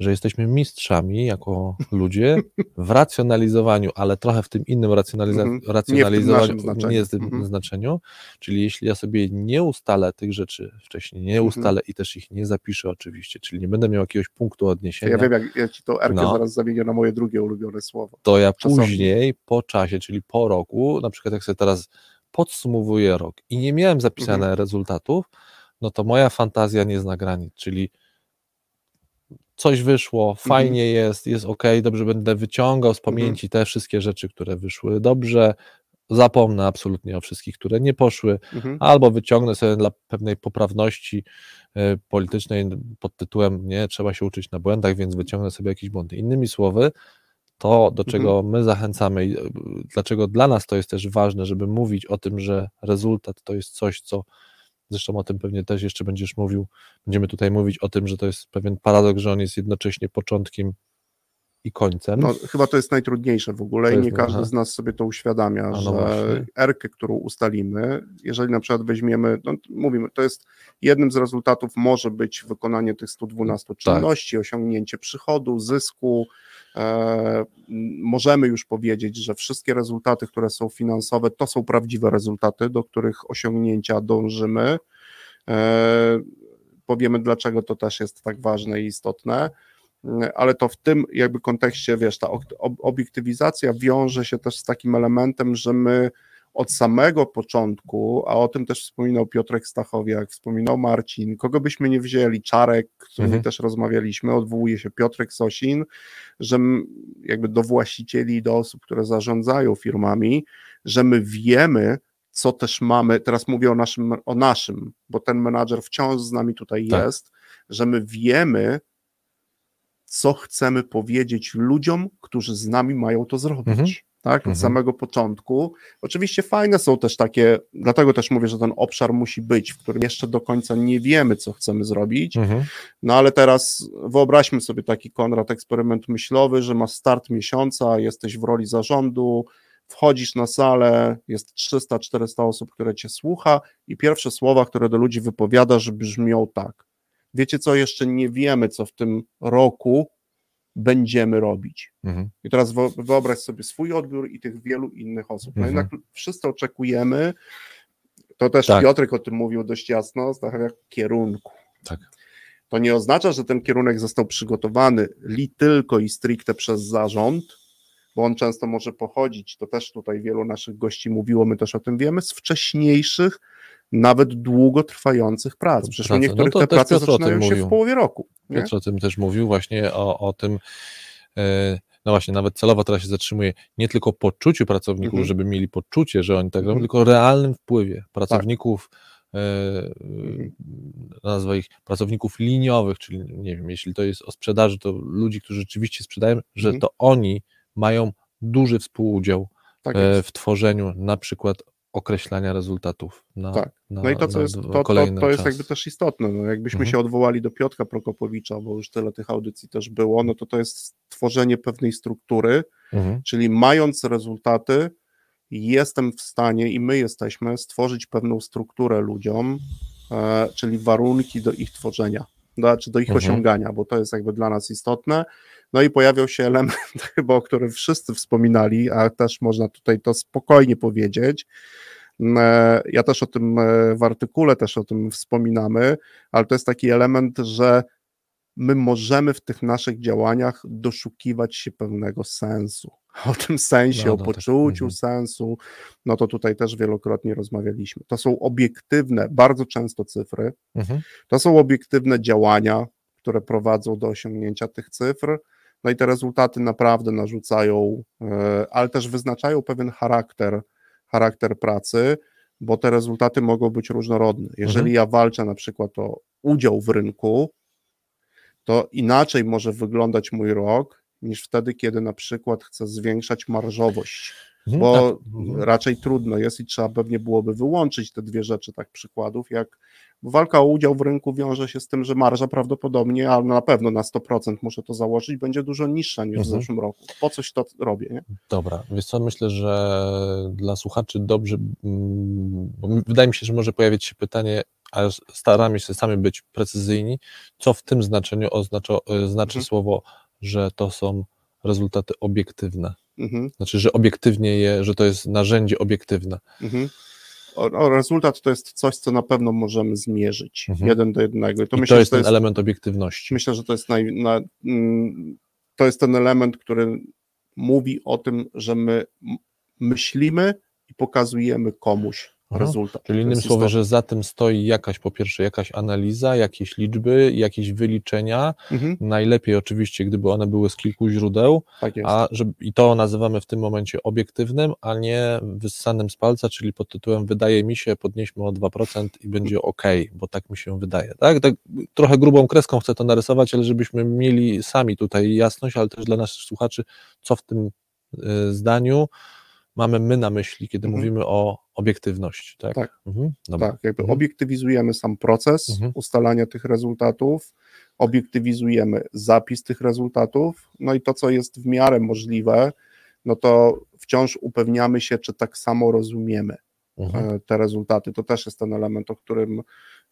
że jesteśmy mistrzami jako ludzie w racjonalizowaniu, ale trochę w tym innym racjonaliza- Mhm. Nie w tym racjonalizowaniu, nie w tym Mhm. znaczeniu. Czyli jeśli ja sobie nie ustalę tych rzeczy wcześniej, nie Mhm. ustalę i też ich nie zapiszę oczywiście, czyli nie będę miał jakiegoś punktu odniesienia, Ja wiem, jak ja ci tą erkę No. zaraz zamienię na moje drugie ulubione słowo. to ja Czasownik. później, po czasie, czyli po roku, na przykład jak sobie teraz podsumowuję rok i nie miałem zapisane Mhm. rezultatów, no to moja fantazja nie zna granic, czyli coś wyszło, Mhm. fajnie jest, jest ok, dobrze będę wyciągał z pamięci te wszystkie rzeczy, które wyszły dobrze, zapomnę absolutnie o wszystkich, które nie poszły, Mhm. albo wyciągnę sobie dla pewnej poprawności e, politycznej pod tytułem nie, trzeba się uczyć na błędach, więc wyciągnę sobie jakieś błędy. Innymi słowy, to, do czego my zachęcamy i e, dlaczego dla nas to jest też ważne, żeby mówić o tym, że rezultat to jest coś, co zresztą o tym pewnie też jeszcze będziesz mówił, będziemy tutaj mówić o tym, że to jest pewien paradoks, że on jest jednocześnie początkiem i końcem. No, chyba to jest najtrudniejsze w ogóle To i jest nie naj- każdy aha. z nas sobie to uświadamia, no że właśnie. erkę, którą ustalimy, jeżeli na przykład weźmiemy, no mówimy, to jest jednym z rezultatów może być wykonanie tych 112 Tak. czynności, osiągnięcie przychodu, zysku. E, możemy już powiedzieć, że wszystkie rezultaty, które są finansowe, to są prawdziwe rezultaty, do których osiągnięcia dążymy. E, powiemy, dlaczego to też jest tak ważne i istotne ale to w tym jakby kontekście, wiesz, ta ob- obiektywizacja wiąże się też z takim elementem, że my od samego początku, a o tym też wspominał Piotrek Stachowiak, wspominał Marcin, kogo byśmy nie wzięli, Czarek, z którym Mhm. też rozmawialiśmy, odwołuje się Piotrek Sosin, że jakby do właścicieli do osób, które zarządzają firmami, że my wiemy, co też mamy, teraz mówię o naszym, o naszym, bo ten menadżer wciąż z nami tutaj Tak. jest, że my wiemy, co chcemy powiedzieć ludziom, którzy z nami mają to zrobić. Mhm. Tak, od Mhm. samego początku. Oczywiście fajne są też takie, dlatego też mówię, że ten obszar musi być, w którym jeszcze do końca nie wiemy, co chcemy zrobić. Mhm. No ale teraz wyobraźmy sobie taki Konrad eksperyment myślowy, że masz start miesiąca, jesteś w roli zarządu, wchodzisz na salę, jest 300-400 osób, które cię słucha i pierwsze słowa, które do ludzi wypowiadasz, brzmią tak. Wiecie co, jeszcze nie wiemy, co w tym roku będziemy robić. Mhm. I teraz wyobraź sobie swój odbiór i tych wielu innych osób. No Mhm. jednak wszyscy oczekujemy, to też Tak. Piotrek o tym mówił dość jasno, stawia kierunku. Tak. To nie oznacza, że ten kierunek został przygotowany li tylko i stricte przez zarząd, bo on często może pochodzić, to też tutaj wielu naszych gości mówiło, my też o tym wiemy, z wcześniejszych, nawet długotrwających prac. Przecież u Prace. No niektórych to te prace Piotr zaczynają się mówił. w połowie roku. Nie? Piotr o tym też mówił, właśnie o, o tym, e, no właśnie, nawet celowo teraz się zatrzymuje, nie tylko poczuciu pracowników, Mhm. żeby mieli poczucie, że oni tak robią, Mhm. tylko realnym wpływie pracowników, nazwę ich pracowników liniowych, czyli nie wiem, jeśli to jest o sprzedaży, to ludzi, którzy rzeczywiście sprzedają, że Mhm. to oni mają duży współudział Tak w tworzeniu na przykład określania rezultatów na, Tak. na, No i to, co jest, to, to, to jest jakby też istotne. No, jakbyśmy Mhm. się odwołali do Piotra Prokopowicza, bo już tyle tych audycji też było, no to to jest stworzenie pewnej struktury, Mhm. czyli mając rezultaty, jestem w stanie i my jesteśmy stworzyć pewną strukturę ludziom, e, czyli warunki do ich tworzenia, do, czy do ich Mhm. osiągania, bo to jest jakby dla nas istotne. No i pojawiał się element, chyba o którym wszyscy wspominali, a też można tutaj to spokojnie powiedzieć. E, Ja też o tym e, w artykule też o tym wspominamy, ale to jest taki element, że my możemy w tych naszych działaniach doszukiwać się pewnego sensu. O tym sensie, No, o no tak, poczuciu mhm. sensu, no to tutaj też wielokrotnie rozmawialiśmy. To są obiektywne, bardzo często cyfry, Mhm. to są obiektywne działania, które prowadzą do osiągnięcia tych cyfr. No i te rezultaty naprawdę narzucają, e, ale też wyznaczają pewien charakter, charakter pracy, bo te rezultaty mogą być różnorodne. Jeżeli Mhm. ja walczę na przykład o udział w rynku, to inaczej może wyglądać mój rok niż wtedy, kiedy na przykład chcę zwiększać marżowość Mhm. bo Tak. Mhm. raczej trudno jest i trzeba pewnie byłoby wyłączyć te dwie rzeczy, tak przykładów, jak walka o udział w rynku wiąże się z tym, że marża prawdopodobnie, ale na pewno na 100% muszę to założyć, będzie dużo niższa niż w Mhm. zeszłym roku. Po coś to robię, nie? Dobra, wiesz co, myślę, że dla słuchaczy dobrze, mm, bo wydaje mi się, że może pojawić się pytanie, a staramy się sami być precyzyjni, co w tym znaczeniu oznacza, e, znaczy Mhm. słowo, że to są rezultaty obiektywne. Mhm, Znaczy, że obiektywnie je, że to jest narzędzie obiektywne. mhm. O, o, rezultat to jest coś, co na pewno możemy zmierzyć, Mhm. jeden do jednego. I to I myślę, to jest to ten jest, element obiektywności. myślę, że to jest naj, na, mm, to jest ten element, który mówi o tym, że my myślimy i pokazujemy komuś Aha. rezultat. Czyli innym słowy, że za tym stoi jakaś, po pierwsze, jakaś analiza, jakieś liczby, jakieś wyliczenia. Mhm, Najlepiej oczywiście, gdyby one były z kilku źródeł, tak jest. a żeby, i to nazywamy w tym momencie obiektywnym, a nie wyssanym z palca, czyli pod tytułem wydaje mi się, podnieśmy o 2% i będzie ok, bo tak mi się wydaje. Tak? tak trochę grubą kreską chcę to narysować, ale żebyśmy mieli sami tutaj jasność, ale też dla naszych słuchaczy, co w tym y, zdaniu mamy my na myśli, kiedy Mhm. mówimy o obiektywności. Tak, Tak. Mhm. Tak, jakby Mhm. obiektywizujemy sam proces Mhm. ustalania tych rezultatów, obiektywizujemy zapis tych rezultatów, no i to, co jest w miarę możliwe, no to wciąż upewniamy się, czy tak samo rozumiemy Mhm. e, te rezultaty. To też jest ten element, o którym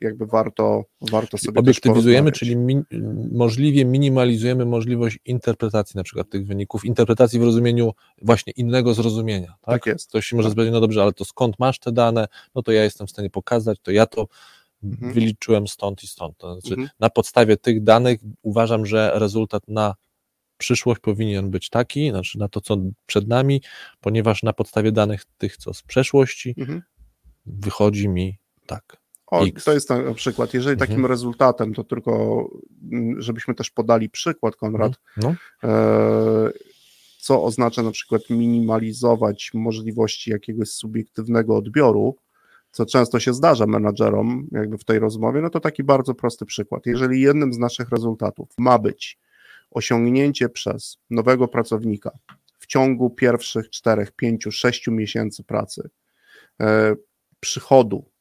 jakby warto, warto sobie Obiektywizujemy, czyli min, możliwie minimalizujemy możliwość interpretacji na przykład tych wyników, interpretacji w rozumieniu właśnie innego zrozumienia. Tak, Tak jest. Ktoś się może Tak. no dobrze, ale to skąd masz te dane? No to ja jestem w stanie pokazać, to ja to Mhm. wyliczyłem stąd i stąd. To znaczy, Mhm. na podstawie tych danych uważam, że rezultat na przyszłość powinien być taki, znaczy na to, co przed nami, ponieważ na podstawie danych tych, co z przeszłości, Mhm. wychodzi mi tak. O, X. to jest na przykład, jeżeli Mhm. takim rezultatem, to tylko mm, żebyśmy też podali przykład, Konrad, No, E, co oznacza na przykład minimalizować możliwości jakiegoś subiektywnego odbioru, co często się zdarza menadżerom jakby w tej rozmowie, no to taki bardzo prosty przykład. Jeżeli jednym z naszych rezultatów ma być osiągnięcie przez nowego pracownika w ciągu pierwszych 4, 5, 6 miesięcy pracy e, przychodu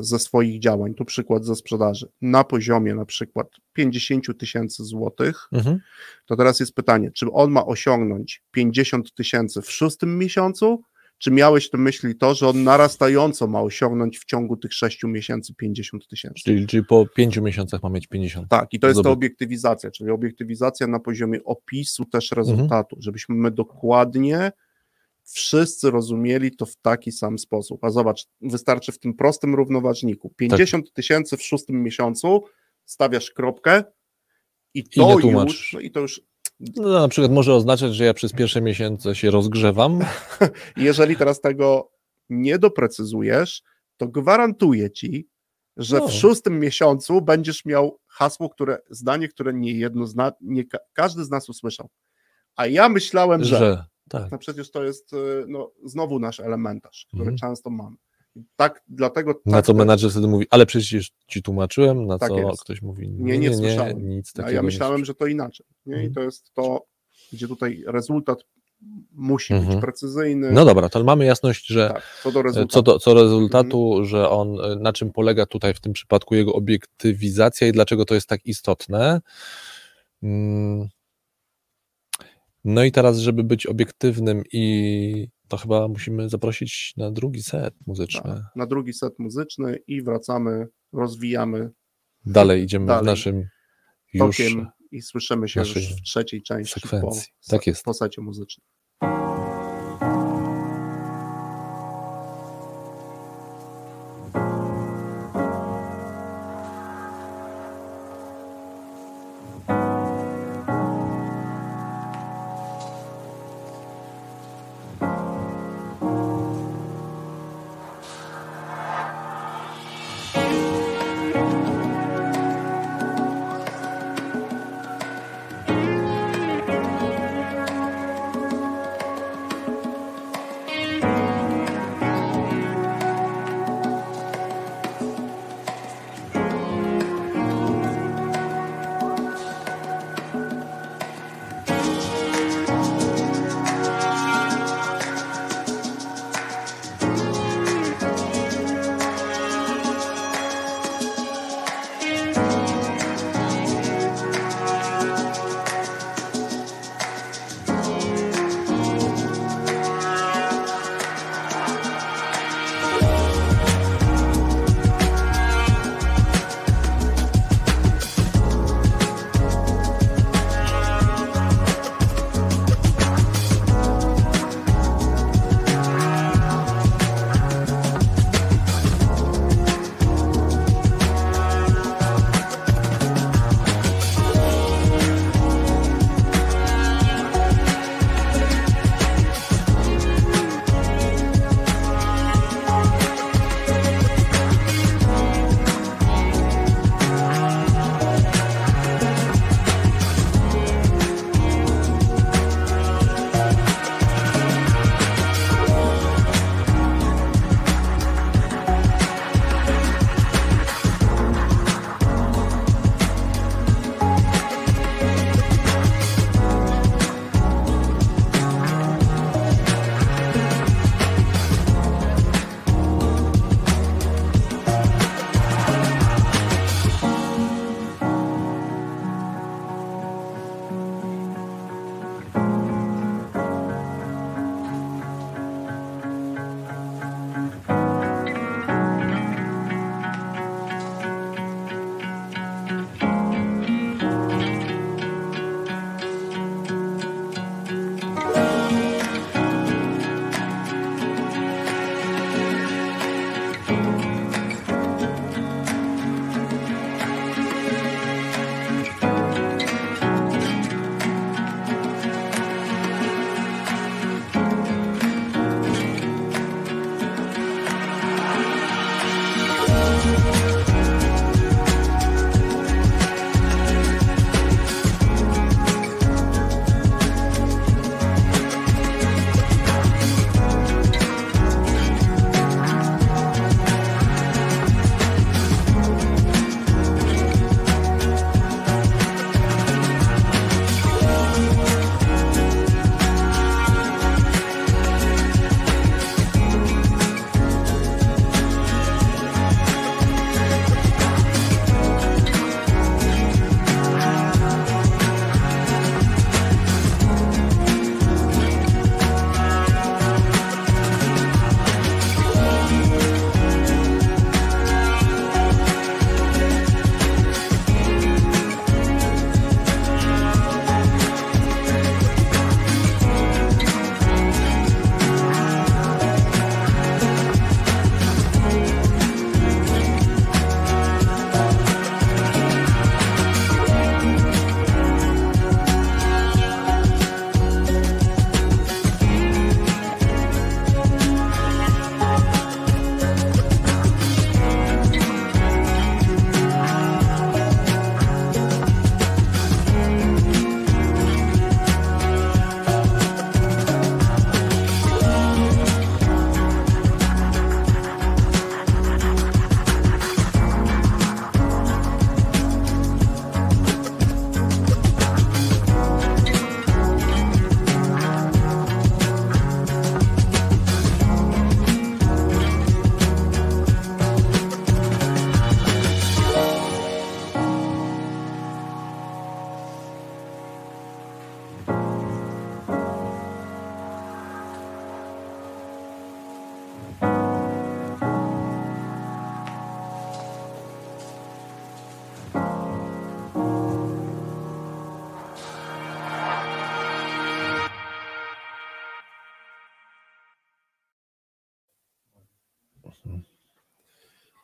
ze swoich działań, tu przykład ze sprzedaży, na poziomie na przykład 50 tysięcy złotych, mhm. to teraz jest pytanie, czy on ma osiągnąć 50 tysięcy w szóstym miesiącu, czy miałeś na myśli to, że on narastająco ma osiągnąć w ciągu tych 6 miesięcy 50 tysięcy? Czyli, czyli po pięciu miesiącach ma mieć 50. Tak, i to jest ta Dobra. obiektywizacja, czyli obiektywizacja na poziomie opisu też Mhm. rezultatu, żebyśmy my dokładnie wszyscy rozumieli to w taki sam sposób. A zobacz, wystarczy w tym prostym równoważniku. Tak. 50 tysięcy w szóstym miesiącu, stawiasz kropkę i to nie już, no i to już No, na przykład może oznaczać, że ja przez pierwsze miesiące się rozgrzewam. I jeżeli teraz tego nie doprecyzujesz, to gwarantuję ci, że No. w szóstym miesiącu będziesz miał hasło, które, zdanie, które nie jedno zna, nie ka- każdy z nas usłyszał. A ja myślałem, że. że tak. No przecież to jest y, no, znowu nasz elementarz, który Mhm. często mamy. I Tak, dlatego. Na tak co te- menadżer wtedy mówi, ale przecież ci tłumaczyłem, na Tak co jest. ktoś mówi, Nie, nie, nie nie, nie, słyszałem. nic A takiego ja nie myślałem, słyszałem. że to inaczej. Nie? I Mhm. to jest to, gdzie tutaj rezultat musi być Mhm. precyzyjny. No dobra, to mamy jasność, że tak, co do rezultatu. co do, co rezultatu, że on, e, na czym polega tutaj w tym przypadku jego obiektywizacja i dlaczego to jest tak istotne. Mm. No i teraz, żeby być obiektywnym i to chyba musimy zaprosić na drugi set muzyczny. Tak, na drugi set muzyczny i wracamy, rozwijamy Dalej idziemy w Dalej. naszym już tokiem i słyszymy się już w trzeciej części po, sekwencji. Tak jest. po secie muzycznym.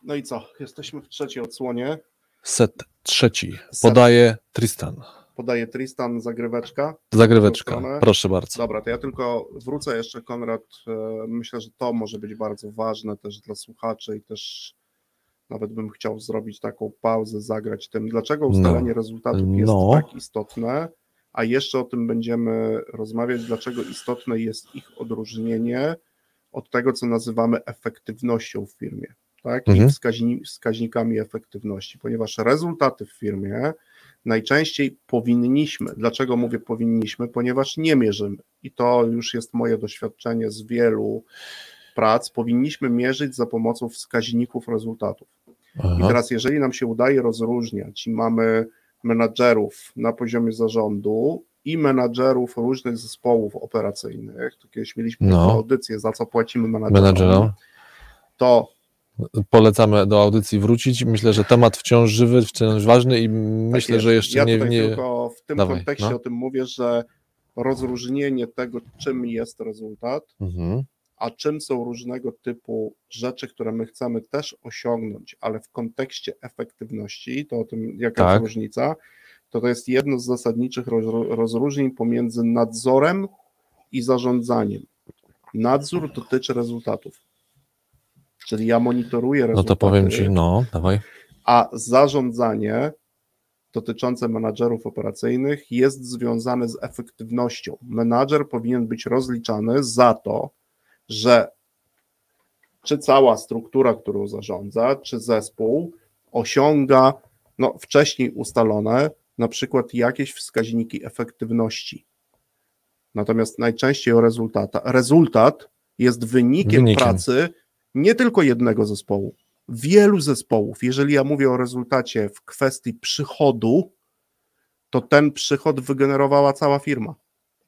No i co? Jesteśmy w trzeciej odsłonie. Set trzeci. Set. Podaje Tristan. Podaje Tristan zagryweczka. Zagryweczka. Proszę bardzo. Dobra, to ja tylko wrócę jeszcze, Konrad. e, Myślę, że to może być bardzo ważne też dla słuchaczy i też nawet bym chciał zrobić taką pauzę, zagrać tym, dlaczego ustalenie rezultatów jest No. tak istotne, a jeszcze o tym będziemy rozmawiać, dlaczego istotne jest ich odróżnienie od tego, co nazywamy efektywnością w firmie, tak? Mhm. I wskaźni, wskaźnikami efektywności, ponieważ rezultaty w firmie najczęściej powinniśmy. Dlaczego mówię powinniśmy? Ponieważ nie mierzymy. I to już jest moje doświadczenie z wielu prac. Powinniśmy mierzyć za pomocą wskaźników rezultatów. I Aha. teraz, jeżeli nam się udaje rozróżniać i mamy menadżerów na poziomie zarządu i menadżerów różnych zespołów operacyjnych, to kiedyś mieliśmy No. audycję, za co płacimy menadżerom, Menadżerom. to Polecamy do audycji wrócić. Myślę, że temat wciąż żywy, wciąż ważny i myślę, tak że jeszcze ja nie, nie. tylko w tym Dawaj, kontekście no. o tym mówię, że rozróżnienie tego, czym jest rezultat, Mhm. a czym są różnego typu rzeczy, które my chcemy też osiągnąć, ale w kontekście efektywności, to o tym jaka Tak. jest różnica, to to jest jedno z zasadniczych roz- rozróżnień pomiędzy nadzorem i zarządzaniem. Nadzór dotyczy rezultatów. Czyli ja monitoruję No rezultaty, to powiem ci, no, dawaj. a zarządzanie dotyczące menadżerów operacyjnych jest związane z efektywnością. Menadżer powinien być rozliczany za to, że czy cała struktura, którą zarządza, czy zespół osiąga no, wcześniej ustalone, na przykład jakieś wskaźniki efektywności. Natomiast najczęściej o rezultata. Rezultat jest wynikiem, Wynikiem. pracy nie tylko jednego zespołu, wielu zespołów. Jeżeli ja mówię o rezultacie w kwestii przychodu, to ten przychód wygenerowała cała firma.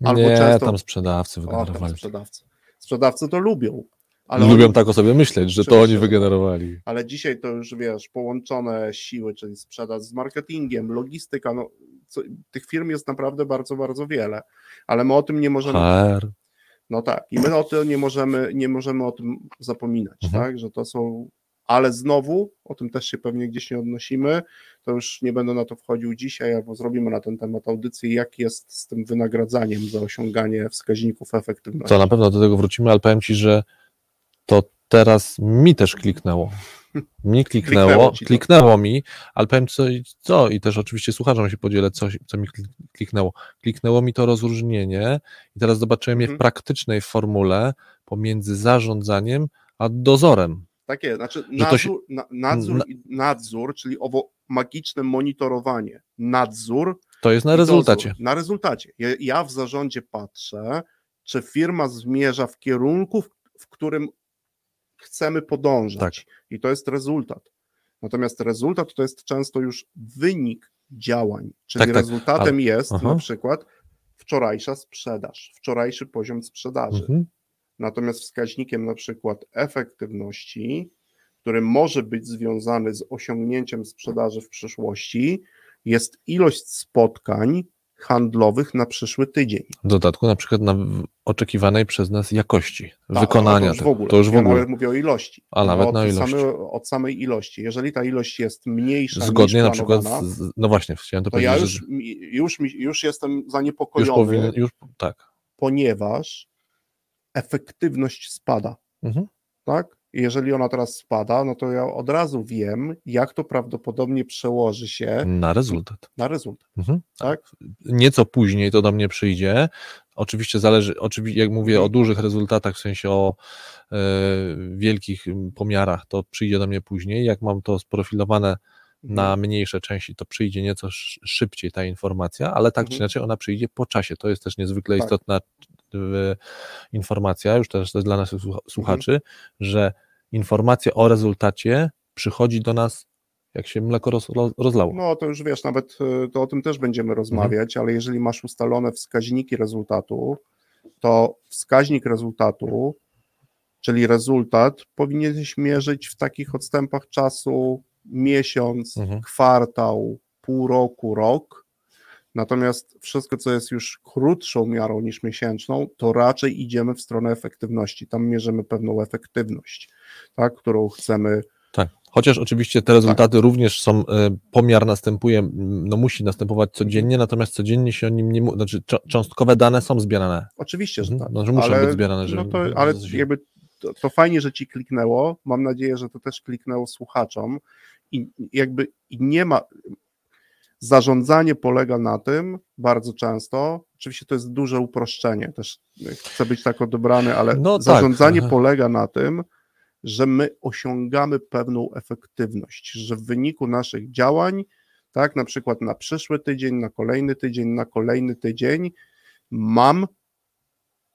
Albo nie, często- tam sprzedawcy O, tam wygenerowali. sprzedawcy. Sprzedawcy to lubią. Ale Lubią oni- tak o sobie myśleć, że to oni wygenerowali. ale dzisiaj to już wiesz, połączone siły, czyli sprzedaż z marketingiem, logistyka, no, co, tych firm jest naprawdę bardzo, bardzo wiele, ale my o tym nie możemy, HR. No tak, i my o tym nie możemy, nie możemy o tym zapominać, Mhm. tak, że to są, ale znowu, o tym też się pewnie gdzieś nie odnosimy, to już nie będę na to wchodził dzisiaj, albo zrobimy na ten temat audycję, jak jest z tym wynagradzaniem za osiąganie wskaźników efektywności. To na pewno do tego wrócimy, ale powiem ci, że to teraz mi też kliknęło. Mi Kliknęło kliknęło, mi, ale powiem co, co i też oczywiście słuchaczom się podzielę, co, co mi klik- kliknęło. Kliknęło mi to rozróżnienie i teraz zobaczyłem je Mhm. w praktycznej formule pomiędzy zarządzaniem a dozorem. Takie, znaczy to się- nadzór, na, nadzór, Na- nadzór, czyli owo magiczne monitorowanie. Nadzór To jest na rezultacie. dozór. Na rezultacie. Ja, ja w zarządzie patrzę, czy firma zmierza w kierunku, w którym chcemy podążać. I to jest rezultat. Natomiast rezultat to jest często już wynik działań. Czyli Tak, tak, rezultatem jest aha. na przykład wczorajsza sprzedaż, wczorajszy poziom sprzedaży. Mhm. Natomiast wskaźnikiem na przykład efektywności, który może być związany z osiągnięciem sprzedaży w przyszłości, jest ilość spotkań handlowych na przyszły tydzień. W dodatku na przykład na oczekiwanej przez nas jakości Tak, wykonania to już w ogóle. To już w ja ogóle. nawet mówię o ilości. A nawet od na ilości. Samej, od samej ilości. Jeżeli ta ilość jest mniejsza Zgodnie na przykład z, no właśnie, chciałem to to ja powiedzieć, już, że już, już jestem już zaniepokojony, powinien, już tak. ponieważ efektywność spada. Mhm. tak? Jeżeli ona teraz spada, no to ja od razu wiem, jak to prawdopodobnie przełoży się Na rezultat. na rezultat, Mhm. tak? Nieco później to do mnie przyjdzie. Oczywiście zależy, oczywiście jak mówię o Mhm. dużych rezultatach, w sensie o e, wielkich pomiarach, to przyjdzie do mnie później. Jak mam to sprofilowane na Mhm. mniejsze części, to przyjdzie nieco sz- szybciej ta informacja, ale tak czy Mhm. inaczej ona przyjdzie po czasie. To jest też niezwykle Tak. istotna e, informacja, już też to jest dla naszych słucha- słuchaczy, Mhm. że informacja o rezultacie przychodzi do nas, jak się mleko roz, roz, rozlało. No to już wiesz, nawet y, to o tym też Mhm. będziemy rozmawiać, ale jeżeli masz ustalone wskaźniki rezultatu, to wskaźnik rezultatu, czyli rezultat, powinieneś mierzyć w takich odstępach czasu miesiąc, Mhm. kwartał, pół roku, rok, Natomiast wszystko, co jest już krótszą miarą niż miesięczną, to raczej idziemy w stronę efektywności. Tam mierzymy pewną efektywność, tak, którą chcemy. Tak. Chociaż oczywiście te rezultaty tak. również są, e, pomiar następuje, no musi następować codziennie, natomiast codziennie się o nim nie, znaczy cząstkowe dane są zbierane. Oczywiście, że mhm. tak. No, że muszą ale, być zbierane. Żeby, no to, ale jakby to, to, fajnie, że ci kliknęło. Mam nadzieję, że to też kliknęło słuchaczom i jakby nie ma. Zarządzanie polega na tym bardzo często, oczywiście to jest duże uproszczenie, też chcę być tak odebrany, ale no tak. zarządzanie tak. polega na tym, że my osiągamy pewną efektywność, że w wyniku naszych działań, tak, na przykład na przyszły tydzień, na kolejny tydzień, na kolejny tydzień, mam,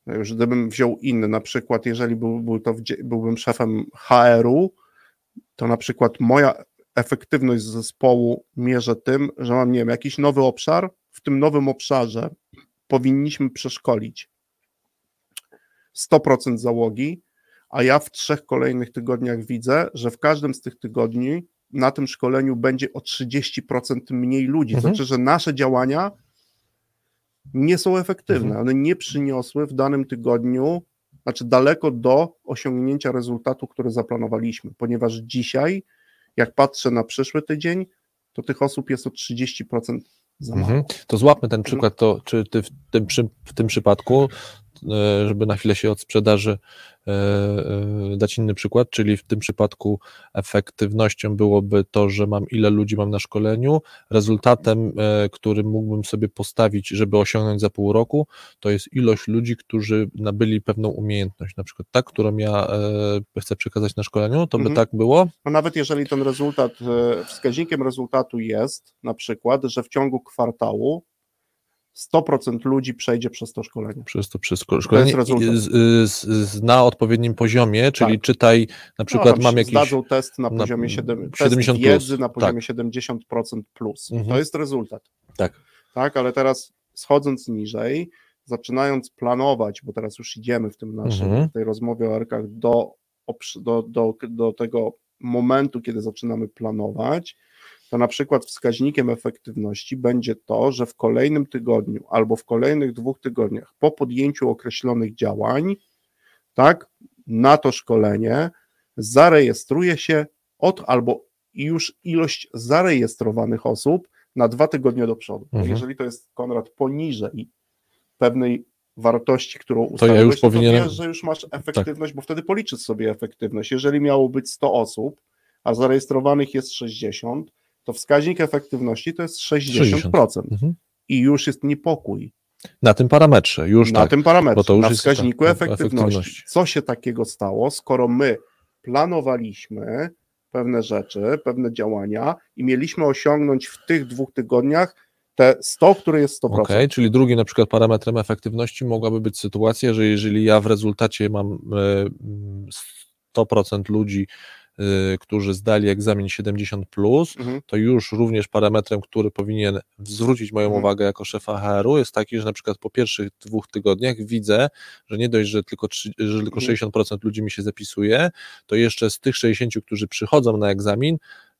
już gdybym wziął inny, na przykład jeżeli był, był to, byłbym szefem HR-u, to na przykład moja efektywność zespołu mierzę tym, że mam, nie wiem, jakiś nowy obszar, w tym nowym obszarze powinniśmy przeszkolić 100% załogi, a ja w trzech kolejnych tygodniach widzę, że w każdym z tych tygodni na tym szkoleniu będzie o 30% mniej ludzi. Mhm. Znaczy, że nasze działania nie są efektywne. Mhm. One nie przyniosły w danym tygodniu, znaczy daleko do osiągnięcia rezultatu, który zaplanowaliśmy, ponieważ dzisiaj, jak patrzę na przyszły tydzień, to tych osób jest o 30% za mało. Mhm. To złapmy ten przykład, to czy ty w tym, w tym przypadku, e, żeby na chwilę się od sprzedaży dać inny przykład, czyli w tym przypadku efektywnością byłoby to, że mam ile ludzi mam na szkoleniu, rezultatem, e, który mógłbym sobie postawić, żeby osiągnąć za pół roku, to jest ilość ludzi, którzy nabyli pewną umiejętność, na przykład tak, którą ja chcę przekazać na szkoleniu, to by mhm. tak było? No nawet jeżeli ten rezultat, wskaźnikiem rezultatu jest na przykład, że w ciągu kwartału 100% ludzi przejdzie przez to szkolenie. Przez to przez szkolenie to z, z, z, na odpowiednim poziomie, czyli tak. czytaj na przykład no, mam jakiś... Zdadzą test na poziomie 7, 70 wiedzy na poziomie tak. 70% plus. Mhm. To jest rezultat. Tak. Tak, ale teraz schodząc niżej, zaczynając planować, bo teraz już idziemy w tym naszym, mhm. w tej rozmowie o arkach do, do, do, do tego momentu, kiedy zaczynamy planować, to na przykład wskaźnikiem efektywności będzie to, że w kolejnym tygodniu albo w kolejnych dwóch tygodniach po podjęciu określonych działań, tak, na to szkolenie zarejestruje się od albo już ilość zarejestrowanych osób na dwa tygodnie do przodu. Mhm. Jeżeli to jest Konrad poniżej pewnej wartości, którą ustawiłeś, to, ja już to powinienem... wiesz, że już masz efektywność, tak. bo wtedy policzysz sobie efektywność. Jeżeli miało być 100 osób, a zarejestrowanych jest 60, to wskaźnik efektywności to jest 60%. 60%. Mhm. I już jest niepokój. Na tym parametrze, już Na tak, tym parametrze, bo to już na wskaźniku tak, efektywności. efektywności. Co się takiego stało, skoro my planowaliśmy pewne rzeczy, pewne działania i mieliśmy osiągnąć w tych dwóch tygodniach te 100, które jest 100%. Okay, czyli drugim na przykład parametrem efektywności mogłaby być sytuacja, że jeżeli ja w rezultacie mam 100% e, ludzi którzy zdali egzamin 70, plus, mhm. to już również parametrem, który powinien zwrócić moją mhm. uwagę jako szefa HR-u, jest taki, że na przykład po pierwszych dwóch tygodniach widzę, że nie dość, że tylko, że tylko mhm. 60% ludzi mi się zapisuje, to jeszcze z tych 60, którzy przychodzą na egzamin,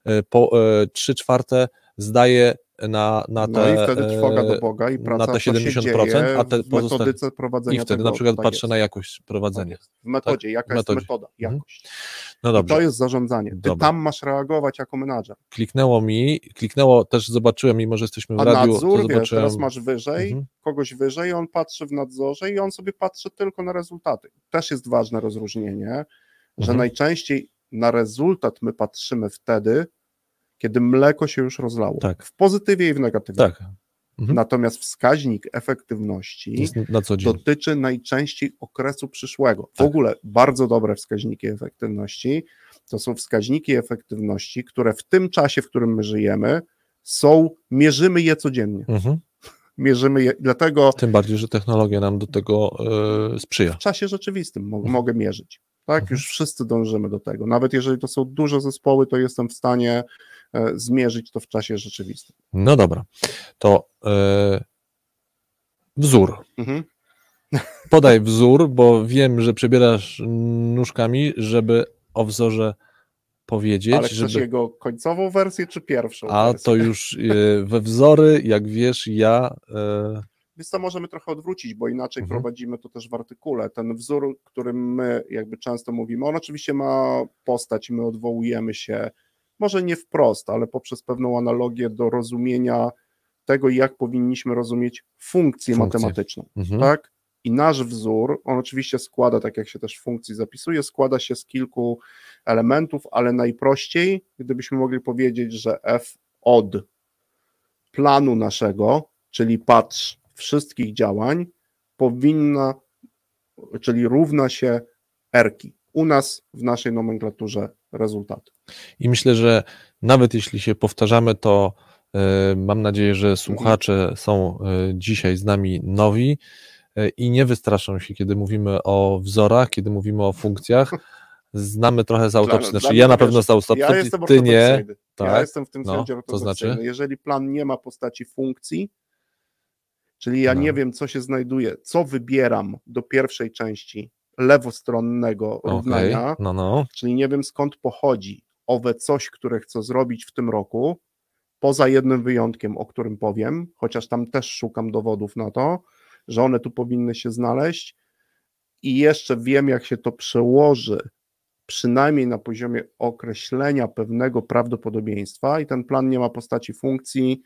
y, po 3 y, czwarte zdaje na, na te, no i wtedy trwoga do Boga i praca na te 70%, a te metodyce prowadzenia I wtedy tego, na przykład tak patrzę jest. na jakość prowadzenia. Tak w metodzie, tak? jaka w metodzie. jest metoda, mhm. jakość. No dobrze. I to jest zarządzanie. Ty Dobra. tam masz reagować jako menadżer. Kliknęło mi, kliknęło, też zobaczyłem, mimo że jesteśmy w a radiu, nadzór, to wiesz, teraz masz wyżej, mhm. kogoś wyżej, on patrzy w nadzorze i on sobie patrzy tylko na rezultaty. Też jest ważne rozróżnienie, że mhm. najczęściej na rezultat my patrzymy wtedy, kiedy mleko się już rozlało. Tak. W pozytywie i w negatywie. Tak. Mhm. Natomiast wskaźnik efektywności dotyczy najczęściej okresu przyszłego. W tak. ogóle bardzo dobre wskaźniki efektywności to są wskaźniki efektywności, które w tym czasie, w którym my żyjemy, są, mierzymy je codziennie. Mhm. Mierzymy je, dlatego. Tym bardziej, że technologia nam do tego yy, sprzyja. W czasie rzeczywistym mo mhm. mogę mierzyć. Tak, mhm. już wszyscy dążymy do tego. Nawet jeżeli to są duże zespoły, to jestem w stanie zmierzyć to w czasie rzeczywistym. No dobra, to yy, wzór. Mhm. Podaj wzór, bo wiem, że przebierasz nóżkami, żeby o wzorze powiedzieć, Ale chcesz żeby... jego końcową wersję, czy pierwszą A wersję? to już e, we wzory, jak wiesz, ja... e, Więc to możemy trochę odwrócić, bo inaczej Mhm. prowadzimy to też w artykule. Ten wzór, którym my jakby często mówimy, on oczywiście ma postać, my odwołujemy się, może nie wprost, ale poprzez pewną analogię do rozumienia tego, jak powinniśmy rozumieć funkcję Funkcję. matematyczną. mhm. tak? I nasz wzór, on oczywiście składa, tak jak się też w funkcji zapisuje, składa się z kilku elementów, ale najprościej, gdybyśmy mogli powiedzieć, że f od planu naszego, czyli patrz wszystkich działań, powinna, czyli równa się erki. U nas w naszej nomenklaturze rezultaty. I myślę, że nawet jeśli się powtarzamy, to e, mam nadzieję, że słuchacze są e, dzisiaj z nami nowi e, i nie wystraszą się, kiedy mówimy o wzorach, kiedy mówimy o funkcjach. Znamy trochę z autopsji, znaczy dla ja na pewno z autopsji, Ja ty nie. ortodoksyjny. Ja tak? jestem w tym No, sensie to znaczy? Jeżeli plan nie ma postaci funkcji, czyli ja No. nie wiem, co się znajduje, co wybieram do pierwszej części lewostronnego równania, no, no. czyli nie wiem skąd pochodzi owe coś, które chcę zrobić w tym roku, poza jednym wyjątkiem, o którym powiem, chociaż tam też szukam dowodów na to, że one tu powinny się znaleźć i jeszcze wiem, jak się to przełoży, przynajmniej na poziomie określenia pewnego prawdopodobieństwa i ten plan nie ma postaci funkcji,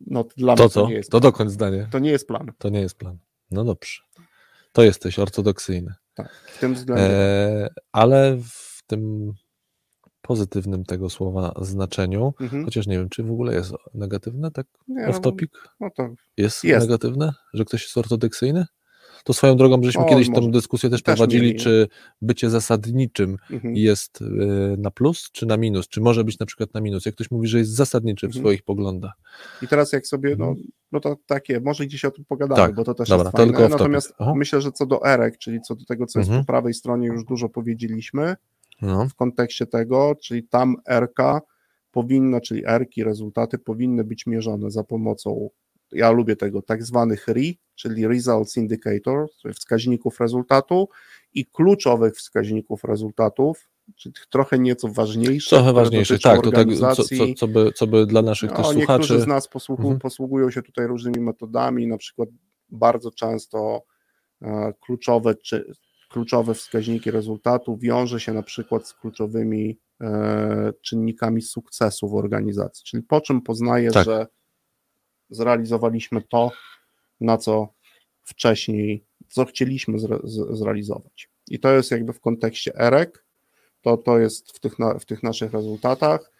no to dla To mnie to co? nie jest To dokończ zdanie. To nie jest plan. To nie jest plan. No dobrze. To jesteś ortodoksyjny. W tym względzie. E, ale w tym pozytywnym tego słowa znaczeniu, Mhm. chociaż nie wiem, czy w ogóle jest negatywne, tak Nie, off topic? No to Jest, Jest. negatywne, że ktoś jest ortodoksyjny? To swoją drogą, żeśmy O, kiedyś może. tę dyskusję też, Też prowadzili, mieli. czy bycie zasadniczym mhm. jest y, na plus, czy na minus, czy może być na przykład na minus. Jak ktoś mówi, że jest zasadniczy w Mhm. swoich poglądach. I teraz jak sobie, no, Mhm. no to takie, może gdzieś o tym pogadamy, Tak, bo to też dobra, jest to fajne. Natomiast myślę, że co do erek, czyli co do tego, co jest Mhm. po prawej stronie, już dużo powiedzieliśmy No, w kontekście tego, czyli tam erka powinna, czyli erki, rezultaty powinny być mierzone za pomocą, ja lubię tego, tak zwanych RI, czyli Results Indicator, wskaźników rezultatu i kluczowych wskaźników rezultatów, czyli trochę nieco ważniejszych. trochę ważniejsze, dotyczą tak, to tak, co, organizacji. co, co, by, co by dla naszych też No, niektórzy słuchaczy... z nas posługu, Mhm. posługują się tutaj różnymi metodami, na przykład bardzo często e, kluczowe, czy, kluczowe wskaźniki rezultatu wiąże się na przykład z kluczowymi e, czynnikami sukcesu w organizacji, czyli po czym poznaję, Tak. że zrealizowaliśmy to, na co wcześniej, co chcieliśmy zre, z, zrealizować. I to jest jakby w kontekście EREK, to, to jest w tych, na, w tych naszych rezultatach.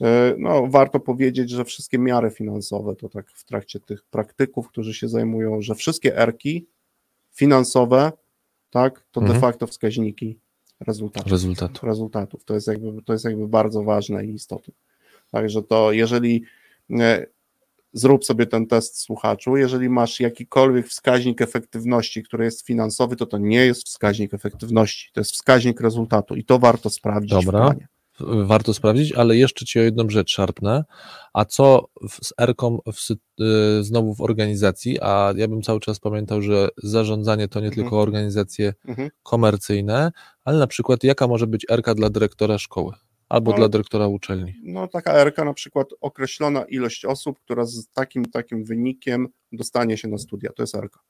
E, No, warto powiedzieć, że wszystkie miary finansowe, to tak w trakcie tych praktyków, którzy się zajmują, że wszystkie erki finansowe, tak, to de Mhm. facto wskaźniki rezultatów. Rezultatu. rezultatów. To jest jakby, to jest jakby bardzo ważne i istotne. Także to jeżeli e, zrób sobie ten test słuchaczu, jeżeli masz jakikolwiek wskaźnik efektywności, który jest finansowy, to to nie jest wskaźnik efektywności, to jest wskaźnik rezultatu i to warto sprawdzić Dobra. warto sprawdzić, ale jeszcze Ci o jedną rzecz szarpnę. A co z sy- y, znowu w organizacji? A ja bym cały czas pamiętał, że zarządzanie to nie Mhm. tylko organizacje Mhm. komercyjne, ale na przykład jaka może być ERka dla dyrektora szkoły albo No. dla dyrektora uczelni? No taka erka na przykład określona ilość osób, która z takim takim wynikiem dostanie się na studia, to jest erka.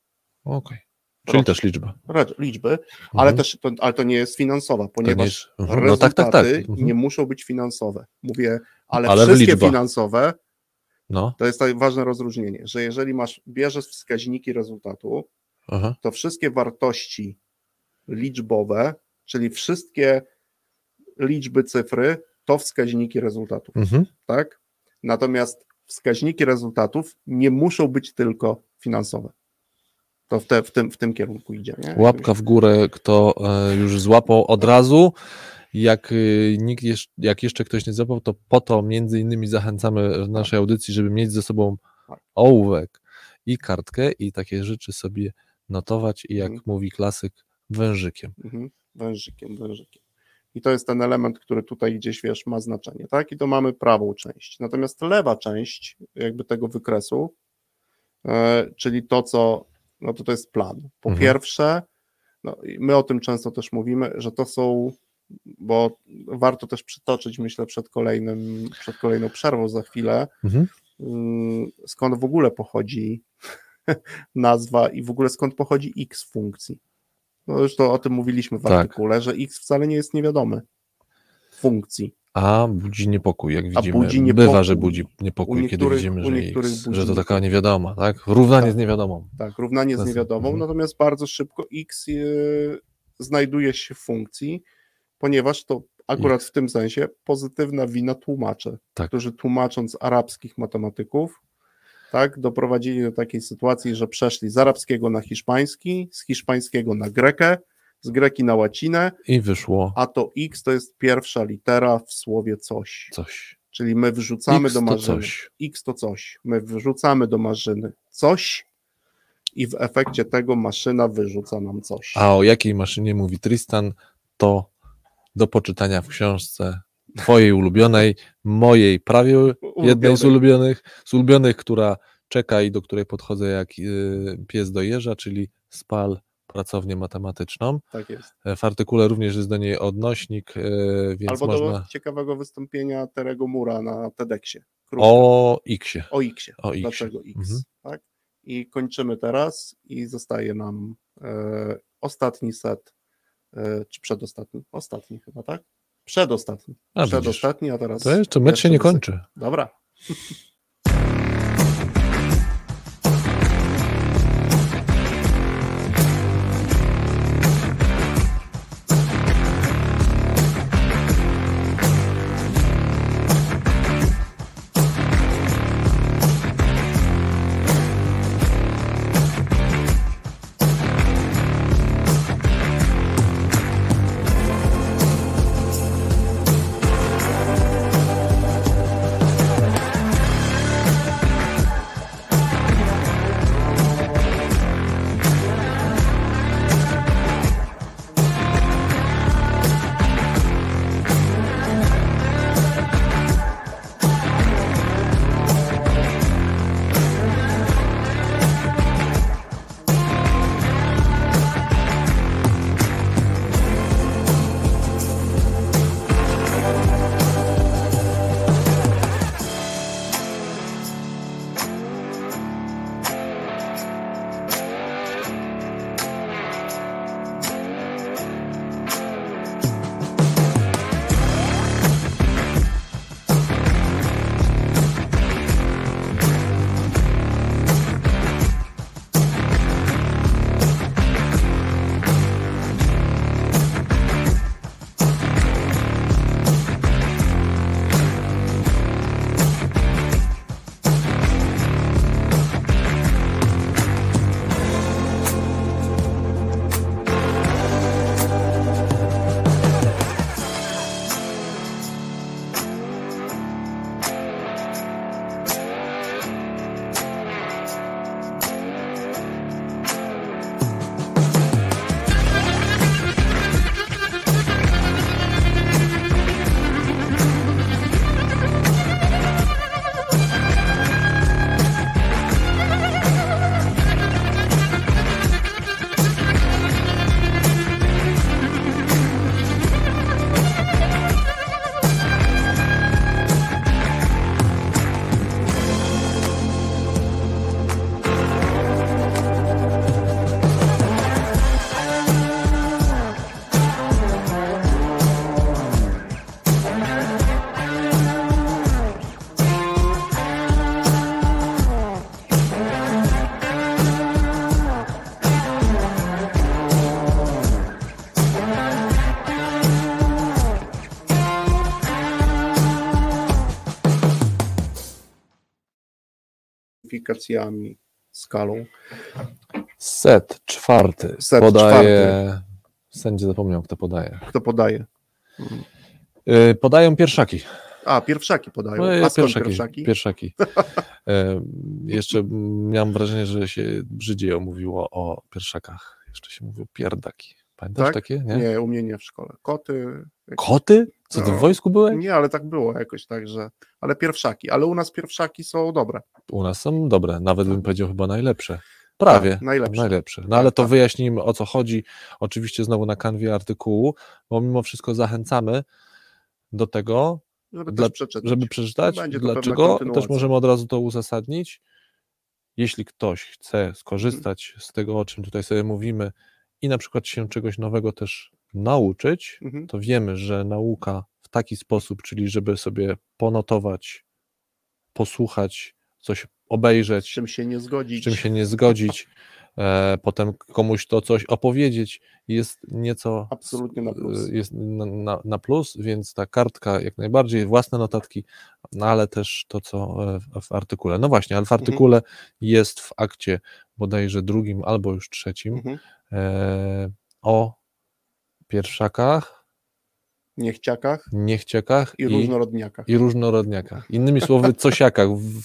Okej. Czyli Rocznie. też liczba. Liczby, ale Mhm. też to, ale to nie jest finansowa, ponieważ jest- mhm. No tak, tak, tak. rezultaty Mhm. nie muszą być finansowe. Mówię, ale, Ale wszystkie finansowe No, to jest tak ważne rozróżnienie, że jeżeli masz, bierzesz wskaźniki rezultatu, aha. to wszystkie wartości liczbowe, czyli wszystkie liczby, cyfry, to wskaźniki rezultatów, Mhm. tak? Natomiast wskaźniki rezultatów nie muszą być tylko finansowe. To w, te, w, tym, w tym kierunku idzie. Nie? Łapka w górę, kto e, już złapał od razu. Jak, y, nikt jeszcze, jak jeszcze ktoś nie złapał, to po to między innymi zachęcamy w naszej audycji, żeby mieć ze sobą Tak. ołówek i kartkę i takie rzeczy sobie notować i jak Mhm. mówi klasyk, wężykiem. Mhm. Wężykiem, wężykiem. I to jest ten element, który tutaj gdzieś, wiesz, ma znaczenie, tak? I to mamy prawą część. Natomiast lewa część jakby tego wykresu, e, czyli to, co, no to to jest plan. Po Mhm. pierwsze, no, my o tym często też mówimy, że to są bo warto też przytoczyć, myślę, przed kolejnym, przed kolejną przerwą za chwilę, Mhm. mm, skąd w ogóle pochodzi nazwa i w ogóle skąd pochodzi x funkcji. No już to o tym mówiliśmy w Tak. artykule, że x wcale nie jest niewiadomy funkcji. A budzi niepokój, jak widzimy. budzi niepokój. Bywa, że budzi niepokój, kiedy widzimy, że, X, budzi że to taka niewiadoma, tak? Równanie Tak. z niewiadomą. Tak, równanie z niewiadomą, Mhm. natomiast bardzo szybko x y, znajduje się w funkcji, ponieważ to akurat w tym sensie pozytywna wina tłumaczy, Tak. którzy tłumacząc arabskich matematyków, tak, doprowadzili do takiej sytuacji, że przeszli z arabskiego na hiszpański, z hiszpańskiego na grekę, z greki na łacinę, I wyszło a to x to jest pierwsza litera w słowie coś. coś. Czyli my wrzucamy X do to maszyny. coś. X to coś. My wrzucamy do maszyny coś i w efekcie tego maszyna wyrzuca nam coś. A o jakiej maszynie mówi Tristan, to do poczytania w książce twojej ulubionej, mojej prawie jednej z ulubionych, z ulubionych, która czeka i do której podchodzę jak y, pies do jeża, czyli spal pracownię matematyczną. Tak jest. E, W artykule również jest do niej odnośnik, e, więc Albo można do ciekawego wystąpienia Terego Mura na TEDxie. Krótko. o Xie. o Xie. O Xie. Dlaczego X? Mhm. Tak? I kończymy teraz i zostaje nam e, ostatni set, e, czy przedostatni? Ostatni chyba, tak? Przedostatni. A. Przedostatni, a teraz... To jeszcze mecz się nie kończy. Dobra. Modyfikacjami, skalą. Set czwarty. Set podaje. Sędzia zapomniał, kto podaje. Kto podaje? Yy, podają pierwszaki. A, pierwszaki podają. No, A pierwszaki. pierwszaki? pierwszaki. E, jeszcze miałem wrażenie, że się brzydziej mówiło o pierwszakach. Jeszcze się mówiło pierdaki. Pamiętasz Tak? takie? Nie? Nie, u mnie nie w szkole. Koty. Koty? Co ty No. w wojsku byłeś? Nie, ale tak było jakoś tak, że. Ale pierwszaki. Ale u nas pierwszaki są dobre. U nas są dobre, nawet bym powiedział chyba najlepsze. Prawie. Tak, najlepszy. Najlepszy. No ale to tak. wyjaśnijmy o co chodzi. Oczywiście znowu na kanwie artykułu, bo mimo wszystko zachęcamy do tego, Żeby Dla- też przeczytać. żeby przeczytać. Będzie to Dlaczego? Też możemy od razu to uzasadnić. Jeśli ktoś chce skorzystać z tego, o czym tutaj sobie mówimy i na przykład się czegoś nowego też nauczyć, Mhm. to wiemy, że nauka w taki sposób, czyli żeby sobie ponotować, posłuchać, coś Z obejrzeć, czym się nie z zgodzić. czym się nie zgodzić, e, potem komuś to coś opowiedzieć, jest nieco Absolutnie na plus. y, jest na, na, na plus, więc ta kartka jak najbardziej, własne notatki, no ale też to, co e, w, w artykule. No właśnie, ale w Mhm. artykule jest w akcie bodajże drugim albo już trzecim Mhm. e, o pierwszakach, Niechciakach niechciakach i różnorodniakach. i różnorodniakach. Innymi słowy, cosiakach w,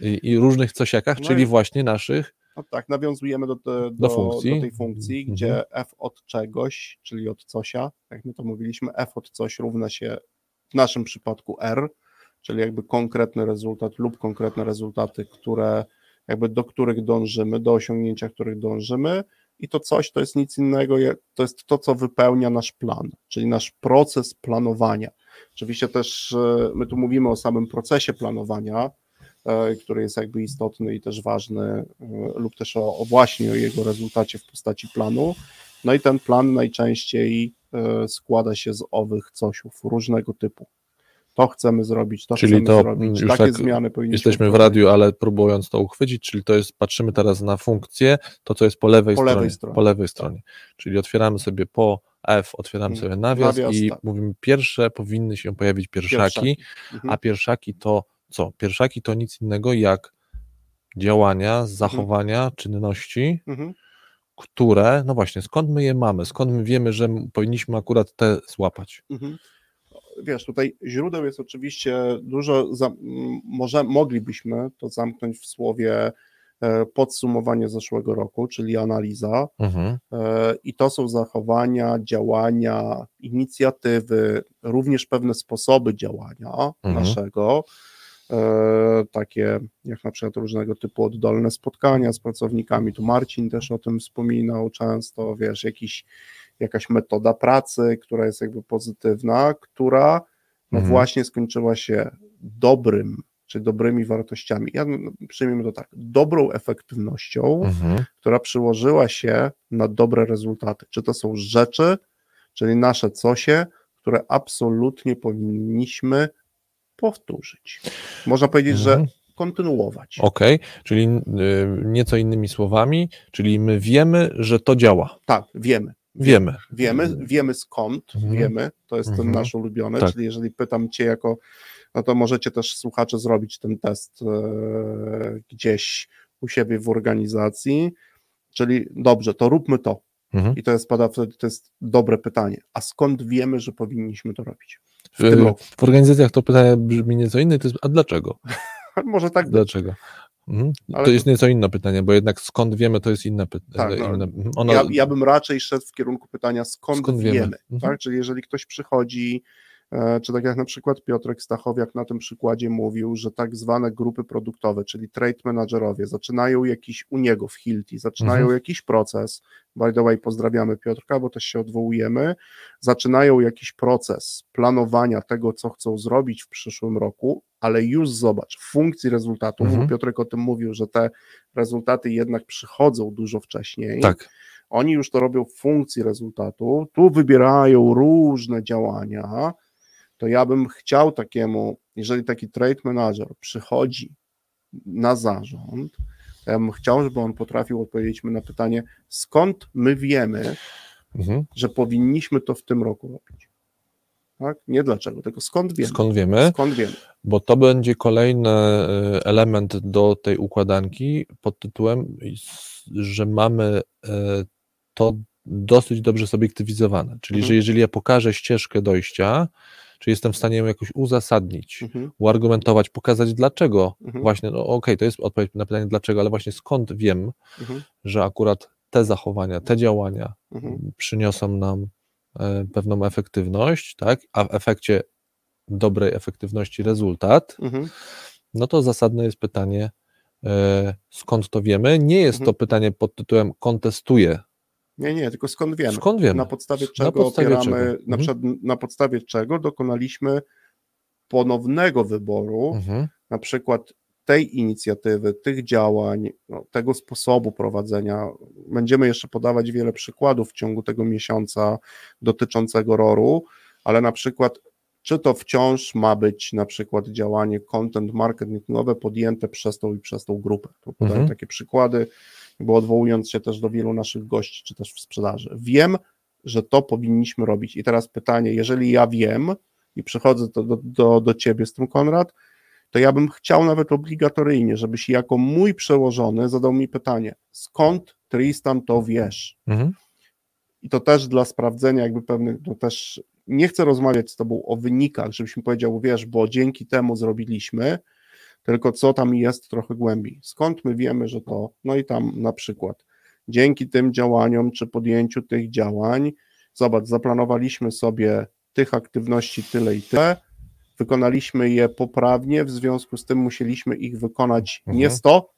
i, i różnych cosiakach, No czyli i- właśnie naszych No tak, nawiązujemy do, te, do, funkcji. do tej funkcji, Mhm. gdzie f od czegoś, czyli od cosia, jak my to mówiliśmy, f od coś równa się w naszym przypadku r, czyli jakby konkretny rezultat lub konkretne rezultaty, które jakby do których dążymy, do osiągnięcia których dążymy i to coś to jest nic innego, to jest to, co wypełnia nasz plan, czyli nasz proces planowania. Oczywiście też e, my tu mówimy o samym procesie planowania, e, który jest jakby istotny i też ważny, e, lub też o, o właśnie o jego rezultacie w postaci planu. No i ten plan najczęściej składa się z owych cosiów różnego typu. To chcemy zrobić, to Czyli chcemy to, zrobić, już takie tak zmiany powinniśmy Jesteśmy w radiu, ale próbując to uchwycić, czyli to jest, patrzymy teraz na funkcję, to co jest po lewej, Po stronie, lewej stronie. Po lewej stronie. Czyli otwieramy sobie po F, otwieramy Mm. sobie nawias, Nawias, i tak. mówimy pierwsze powinny się pojawić pierwszaki, Pierwszaki. Mhm. a pierwszaki to co? Pierwszaki to nic innego jak działania, zachowania, czynności, Mhm. które, no właśnie, skąd my je mamy, skąd my wiemy, że powinniśmy akurat te złapać. Mhm. Wiesz, tutaj źródeł jest oczywiście dużo, za, może moglibyśmy to zamknąć w słowie e, podsumowanie zeszłego roku, czyli analiza. Mhm. E, I to są zachowania, działania, inicjatywy, również pewne sposoby działania Mhm. naszego, e, takie jak na przykład różnego typu oddolne spotkania z pracownikami. Tu Marcin też o tym wspominał często, wiesz, jakiś, jakaś metoda pracy, która jest jakby pozytywna, która no Mhm. właśnie skończyła się dobrym, czy dobrymi wartościami. Ja no, przyjmijmy to tak, dobrą efektywnością, Mhm. która przyłożyła się na dobre rezultaty. Czy to są rzeczy, czyli nasze cosie, które absolutnie powinniśmy powtórzyć. Można powiedzieć, że Mhm. kontynuować. Okej, czyli y, nieco innymi słowami, czyli my wiemy, że to działa. Tak, wiemy. Wiemy. Wiemy, wiemy skąd, Mhm. wiemy, to jest ten Mhm. nasz ulubiony, Tak. czyli jeżeli pytam Cię jako, no to możecie też słuchacze zrobić ten test e, gdzieś u siebie w organizacji, czyli dobrze, to róbmy to. Mhm. I to jest, pada wtedy, to jest dobre pytanie. A skąd wiemy, że powinniśmy to robić? W, w organizacjach to pytanie brzmi nieco inne, to jest, a dlaczego? Może tak. Dlaczego? Mhm. To jest nieco inne pytanie, bo jednak skąd wiemy, to jest inne pytanie. Tak, inne. mhm. Ono, Ja, ja bym raczej szedł w kierunku pytania, skąd, Skąd wiemy. wiemy? Mhm. Tak? Czyli jeżeli ktoś przychodzi, czy tak jak na przykład Piotrek Stachowiak na tym przykładzie mówił, że tak zwane grupy produktowe, czyli trade managerowie, zaczynają jakiś u niego w Hilti, zaczynają Mhm. jakiś proces. By the way, pozdrawiamy Piotrka, bo też się odwołujemy. Zaczynają jakiś proces planowania tego, co chcą zrobić w przyszłym roku, ale już zobacz, w funkcji rezultatów, Mhm. Piotrek o tym mówił, że te rezultaty jednak przychodzą dużo wcześniej. tak. Oni już to robią w funkcji rezultatu, tu wybierają różne działania, to ja bym chciał takiemu, jeżeli taki trade manager przychodzi na zarząd, to ja bym chciał, żeby on potrafił odpowiedzieć mi na pytanie, skąd my wiemy, Mhm. że powinniśmy to w tym roku robić. Tak? Nie dlaczego, tylko skąd wiemy. Skąd wiemy? Skąd wiemy. Bo to będzie kolejny e, element do tej układanki pod tytułem, że mamy e, to dosyć dobrze subiektywizowane. Czyli, Mhm. że jeżeli ja pokażę ścieżkę dojścia, czy jestem w stanie ją jakoś uzasadnić, Mhm. uargumentować, pokazać dlaczego, Mhm. właśnie, no okej, to jest odpowiedź na pytanie dlaczego, ale właśnie skąd wiem, Mhm. że akurat te zachowania, te działania Mhm. przyniosą nam e, pewną efektywność, tak, a w efekcie dobrej efektywności rezultat, Mhm. no to zasadne jest pytanie, e, skąd to wiemy. Nie jest to pytanie pod tytułem kontestuję. Nie, nie, tylko skąd wiemy? Skąd wiemy? Na podstawie czego podstawie opieramy, czego? na Mhm. przykład na podstawie czego dokonaliśmy ponownego wyboru, Mhm. na przykład tej inicjatywy, tych działań, no, tego sposobu prowadzenia. Będziemy jeszcze podawać wiele przykładów w ciągu tego miesiąca dotyczącego ROR-u, ale na przykład czy to wciąż ma być na przykład działanie content marketingowe podjęte przez tą i przez tą grupę. Tu podaję Mhm. takie przykłady, bo odwołując się też do wielu naszych gości, czy też w sprzedaży. Wiem, że to powinniśmy robić. I teraz pytanie, jeżeli ja wiem i przychodzę do, do, do, do ciebie z tym, Konrad, to ja bym chciał nawet obligatoryjnie, żebyś jako mój przełożony zadał mi pytanie, skąd Tristan to wiesz? Mhm. I to też dla sprawdzenia jakby pewnych, no też nie chcę rozmawiać z tobą o wynikach, żebyś mi powiedział, wiesz, bo dzięki temu zrobiliśmy, tylko co tam jest trochę głębiej. Skąd my wiemy, że to, no i tam na przykład dzięki tym działaniom czy podjęciu tych działań, zobacz, zaplanowaliśmy sobie tych aktywności tyle i tyle, wykonaliśmy je poprawnie, w związku z tym musieliśmy ich wykonać nie Mhm. 100,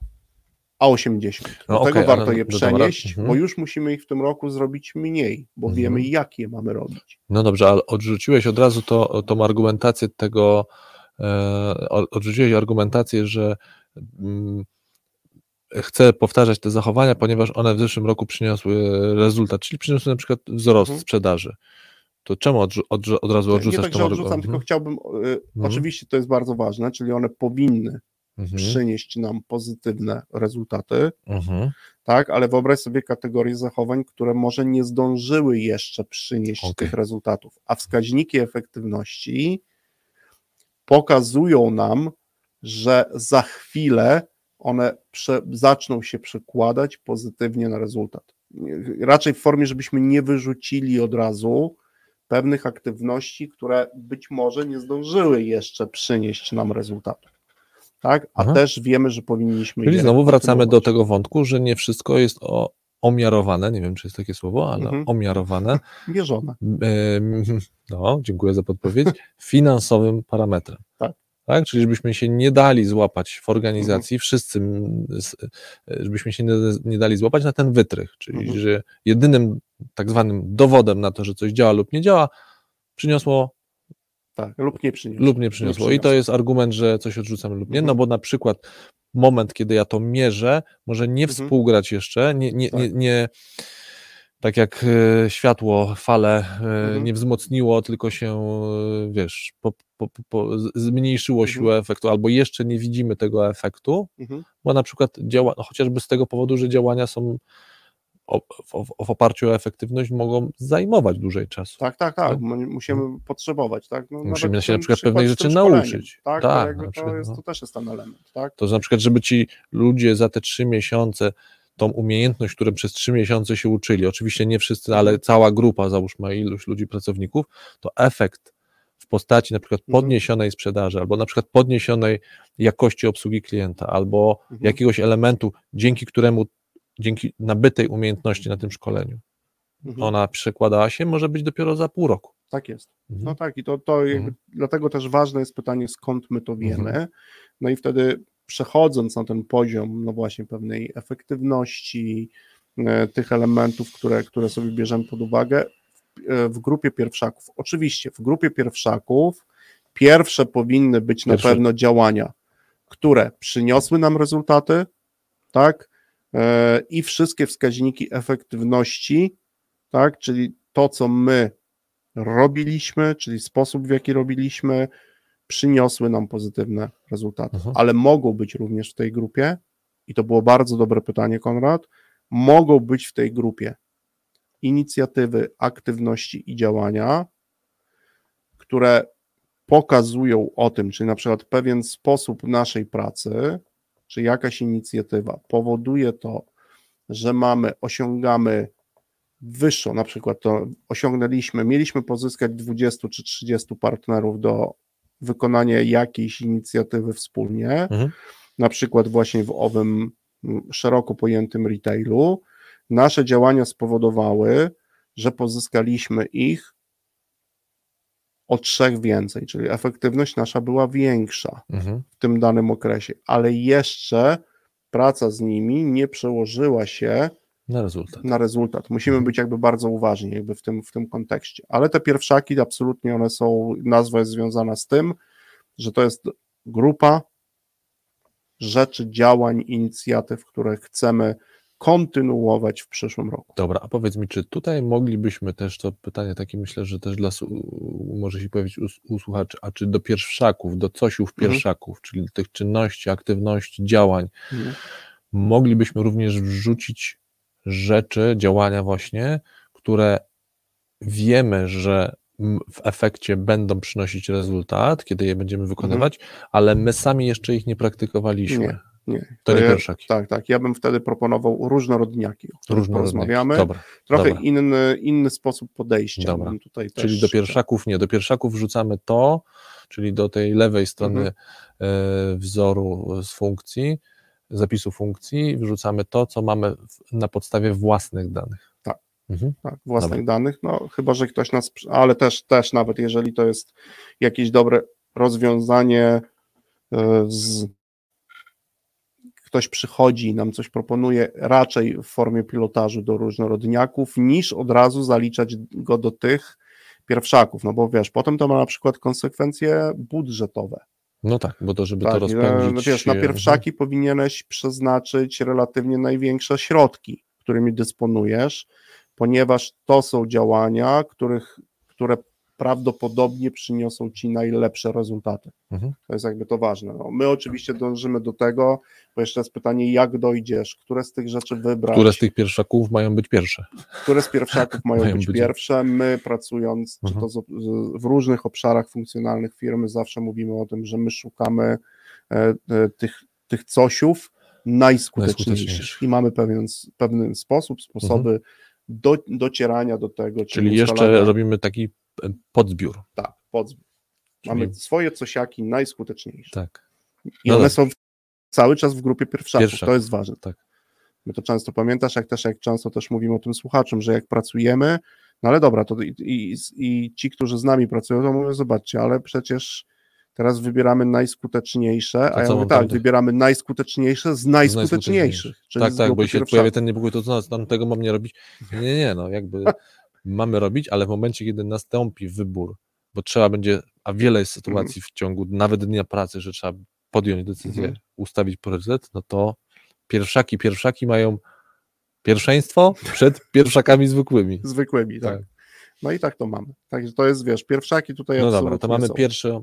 a 80. No Dlatego okej, warto je przenieść, mhm. bo już musimy ich w tym roku zrobić mniej, bo Mhm. wiemy, jak je mamy robić. No dobrze, ale odrzuciłeś od razu to, tą argumentację tego, odrzuciłeś argumentację, że mm, chcę powtarzać te zachowania, ponieważ one w zeszłym roku przyniosły rezultat, czyli przyniosły na przykład wzrost Mhm. sprzedaży. To czemu odrzu- odrzu- od razu nie odrzucasz tak, że argu- odrzucam, tylko Mhm. chciałbym, y, Mhm. oczywiście to jest bardzo ważne, czyli one powinny Mhm. przynieść nam pozytywne rezultaty, Mhm. tak, ale wyobraź sobie kategorię zachowań, które może nie zdążyły jeszcze przynieść Okej. tych rezultatów, a wskaźniki efektywności pokazują nam, że za chwilę one prze, zaczną się przekładać pozytywnie na rezultat. Raczej w formie, żebyśmy nie wyrzucili od razu pewnych aktywności, które być może nie zdążyły jeszcze przynieść nam rezultatu. Tak? A Aha. też wiemy, że powinniśmy. Czyli znowu wracamy do tego wątku, że nie wszystko jest o, omiarowane, nie wiem czy jest takie słowo, ale Mhm. omiarowane, Mierzone. no dziękuję za podpowiedź, finansowym parametrem. Tak. Tak, czyli żebyśmy się nie dali złapać w organizacji, wszyscy, mm, s- żebyśmy się nie, nie dali złapać na ten wytrych, czyli Mhm. że jedynym tak zwanym dowodem na to, że coś działa lub nie działa, przyniosło Tak, lub nie przyniosło. lub nie przyniosło. I to jest argument, że coś odrzucamy lub nie, Mhm. no bo na przykład moment, kiedy ja to mierzę, może nie Mhm. współgrać jeszcze, nie, nie, Tak. nie, nie tak jak e, światło, fale e, Mhm. nie wzmocniło, tylko się, e, wiesz, po, po, po- zmniejszyło Mhm. siłę efektu, albo jeszcze nie widzimy tego efektu, Mhm. bo na przykład działa, no chociażby z tego powodu, że działania są o, w, w oparciu o efektywność mogą zajmować dłużej czasu. Tak, tak, tak. Tak? My musimy potrzebować, tak? No, Musimy się na przykład pewnych rzeczy nauczyć. Tak, Tak, to, przykład, jest, no. to też jest ten element, tak? To na przykład, żeby ci ludzie za te trzy miesiące tą umiejętność, którą przez trzy miesiące się uczyli, oczywiście nie wszyscy, ale cała grupa, załóżmy ilość ludzi, pracowników, to efekt w postaci na przykład Mhm. podniesionej sprzedaży, albo na przykład podniesionej jakości obsługi klienta, albo Mhm. jakiegoś elementu, dzięki któremu, dzięki nabytej umiejętności na tym szkoleniu, Mhm. ona przekładała się, może być dopiero za pół roku. Tak jest. Mhm. No tak, i to, to Mhm. dlatego też ważne jest pytanie, skąd my to wiemy. Mhm. No i wtedy przechodząc na ten poziom, no właśnie pewnej efektywności, e, tych elementów, które, które sobie bierzemy pod uwagę w, e, w grupie pierwszaków. Oczywiście w grupie pierwszaków pierwsze powinny być Pierwsze. na pewno działania, które przyniosły nam rezultaty, tak? E, I wszystkie wskaźniki efektywności, tak? Czyli to, co my robiliśmy, czyli sposób, w jaki robiliśmy, przyniosły nam pozytywne rezultaty. Mhm. Ale mogą być również w tej grupie, i to było bardzo dobre pytanie, Konrad, mogą być w tej grupie inicjatywy, aktywności i działania, które pokazują o tym, czy na przykład pewien sposób naszej pracy, czy jakaś inicjatywa powoduje to, że mamy, osiągamy wyższą, na przykład to osiągnęliśmy, mieliśmy pozyskać 20 czy 30 partnerów do wykonania jakiejś inicjatywy wspólnie, Mhm. na przykład właśnie w owym mm, szeroko pojętym retailu, nasze działania spowodowały, że pozyskaliśmy ich o trzech więcej, czyli efektywność nasza była większa Mhm. w tym danym okresie, ale jeszcze praca z nimi nie przełożyła się Na rezultat. na rezultat. Musimy Mhm. być jakby bardzo uważni jakby w tym, w tym kontekście. Ale te pierwszaki absolutnie one są, nazwa jest związana z tym, że to jest grupa rzeczy, działań, inicjatyw, które chcemy kontynuować w przyszłym roku. Dobra, a powiedz mi, czy tutaj moglibyśmy też, to pytanie takie myślę, że też dla, może się pojawić u, u słuchaczy, a czy do pierwszaków, do cosiów Mhm. pierwszaków, czyli tych czynności, aktywności, działań, Mhm. moglibyśmy również wrzucić rzeczy, działania właśnie, które wiemy, że w efekcie będą przynosić rezultat, kiedy je będziemy wykonywać, ale my sami jeszcze ich nie praktykowaliśmy. Mhm. Nie, Nie. To nie ja- pierwszaki. Tak, tak. Ja bym wtedy proponował różnorodniaki, o których Różnorodnie. porozmawiamy. Dobra, Trochę dobra. inny, inny sposób podejścia. Dobra. Tutaj czyli też, do pierwszaków nie, do pierwszaków wrzucamy to, czyli do tej lewej strony Mhm. e, wzoru z funkcji, zapisu funkcji, wrzucamy to, co mamy na podstawie własnych danych. Tak. Mhm. tak, własnych danych, no chyba, że ktoś nas, ale też, też nawet jeżeli to jest jakieś dobre rozwiązanie e, z ktoś przychodzi i nam coś proponuje raczej w formie pilotażu do różnorodniaków, niż od razu zaliczać go do tych pierwszaków, no bo wiesz, potem to ma na przykład konsekwencje budżetowe. No tak, bo to, żeby to Tak, i na, rozpędzić. no wiesz, na e, pierwszaki powinieneś przeznaczyć relatywnie największe środki, którymi dysponujesz, ponieważ to są działania, których, które prawdopodobnie przyniosą ci najlepsze rezultaty. Mhm. To jest jakby to ważne. No, my oczywiście dążymy do tego, bo jeszcze jest pytanie, jak dojdziesz, które z tych rzeczy wybrać, Które z tych pierwszaków mają być pierwsze? które z pierwszaków mają, Mają być, być- pierwsze. My pracując czy Mhm. to z, w różnych obszarach funkcjonalnych firmy, zawsze mówimy o tym, że my szukamy e, e, tych, tych cosiów najskuteczniejszych i mamy pewien, pewien sposób, sposoby do, docierania do tego. Mhm. Czyli jeszcze robimy taki podzbiór. Tak, podzbiór. Mamy Czyli- swoje cosiaki najskuteczniejsze Tak. i No one dobrze. są cały czas w grupie pierwszaków, Pierwszaków, to jest ważne. tak. My to często pamiętasz, jak też jak często też mówimy o tym słuchaczom, że jak pracujemy, no ale dobra, to i, i, i ci, którzy z nami pracują, to mówią, zobaczcie, ale przecież teraz wybieramy najskuteczniejsze, To a ja mówię tak, wybieramy najskuteczniejsze z najskuteczniejszych. Tak, z tak, bo grupy się pojawia ten niepokój, to co, tam tego mam nie robić? Nie, nie, no jakby mamy robić, ale w momencie, kiedy nastąpi wybór, bo trzeba będzie, a wiele jest sytuacji w ciągu nawet dnia pracy, że trzeba podjąć decyzję, Mhm. ustawić priorytet, no to pierwszaki, pierwszaki mają pierwszeństwo przed pierwszakami zwykłymi. Zwykłymi, tak. Tak. No i tak to mamy. Także to jest, wiesz, pierwszaki tutaj No dobra, to mamy są.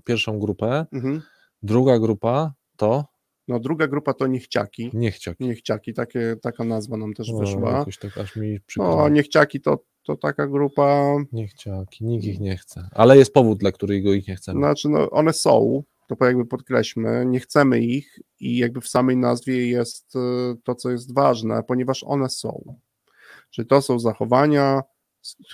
pierwszą, grupę, Mhm. druga grupa to No druga grupa to niechciaki. niechciaki. Niechciaki, takie, taka nazwa nam też No, wyszła. tak aż mi przykro. No, niechciaki to, to taka grupa, Niechciaki, nikt ich nie chce. Ale jest powód, dla którego ich nie chcemy. znaczy no, one są, to jakby podkreślmy, nie chcemy ich i jakby w samej nazwie jest y, to, co jest ważne, ponieważ one są. Czyli to są zachowania,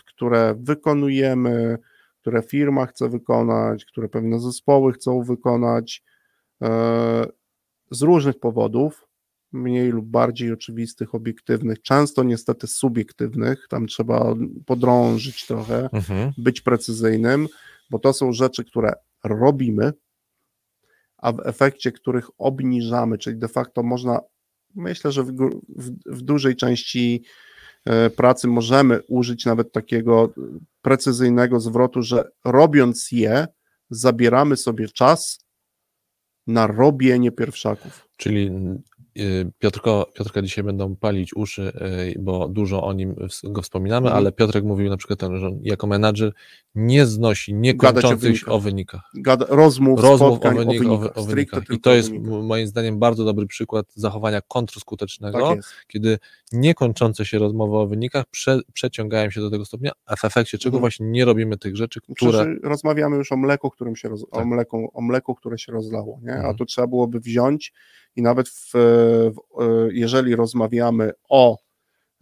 które wykonujemy, które firma chce wykonać, które pewne zespoły chcą wykonać e, z różnych powodów, mniej lub bardziej oczywistych, obiektywnych, często niestety subiektywnych, tam trzeba podrążyć trochę, Mhm. być precyzyjnym, bo to są rzeczy, które robimy, a w efekcie których obniżamy, czyli de facto można, myślę, że w, w, w dużej części e, pracy możemy użyć nawet takiego precyzyjnego zwrotu, że robiąc je, zabieramy sobie czas na robienie pierwszaków. Czyli Piotrko, Piotrka dzisiaj będą palić uszy, y, bo dużo o nim go wspominamy, Mhm. ale Piotrek mówił na przykład, że jako menadżer nie znosi o niekończących o wynikach. Gada, rozmów, Rozmów o, spotkań wynik, o o, wynikach, wy- o wynikach. I to o jest moim zdaniem bardzo dobry przykład zachowania kontrskutecznego, Tak kiedy niekończące się rozmowy o wynikach prze, przeciągają się do tego stopnia, a w efekcie czego Mhm. właśnie nie robimy tych rzeczy, które... Przecież rozmawiamy już o mleku, którym się roz... o, Tak. mleku, o mleku, które się rozlało, nie? a Mhm. tu trzeba byłoby wziąć i nawet w, e, jeżeli rozmawiamy o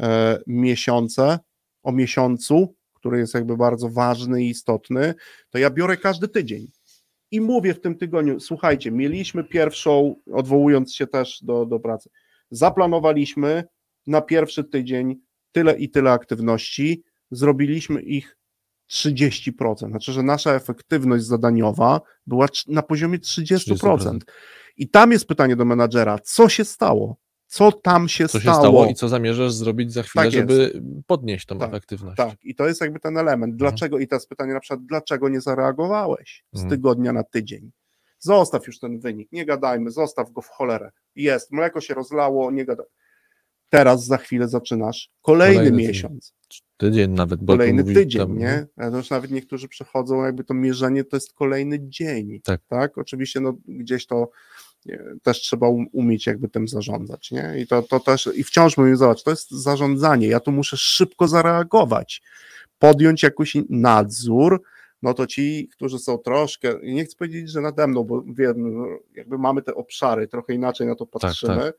e, miesiące, o miesiącu, który jest jakby bardzo ważny i istotny, to ja biorę każdy tydzień i mówię w tym tygodniu, słuchajcie, mieliśmy pierwszą, odwołując się też do, do pracy, zaplanowaliśmy na pierwszy tydzień tyle i tyle aktywności, zrobiliśmy ich 30%. Znaczy, że nasza efektywność zadaniowa była na poziomie 30%. 30%. I tam jest pytanie do menadżera, co się stało? co tam się, Co stało. się stało i co zamierzasz zrobić za chwilę, Tak żeby podnieść tą Tak, efektywność. Tak, i to jest jakby ten element. Dlaczego, i teraz pytanie na przykład, dlaczego nie zareagowałeś z Mhm. tygodnia na tydzień? Zostaw już ten wynik, nie gadajmy, zostaw go w cholerę. Jest, mleko się rozlało, nie gadaj. Teraz za chwilę zaczynasz kolejny, Kolejny miesiąc, Tydzień nawet. bo kolejny mówi tydzień, tam- nie? To już nawet niektórzy przechodzą, jakby to mierzenie to jest kolejny dzień, Tak. tak? Oczywiście no, gdzieś to też trzeba um- umieć jakby tym zarządzać, nie? I to, to też, i wciąż mówię, zobacz, to jest zarządzanie, ja tu muszę szybko zareagować, podjąć jakiś nadzór, no to ci, którzy są troszkę, nie chcę powiedzieć, że nade mną, bo wiem, jakby mamy te obszary, trochę inaczej na to patrzymy,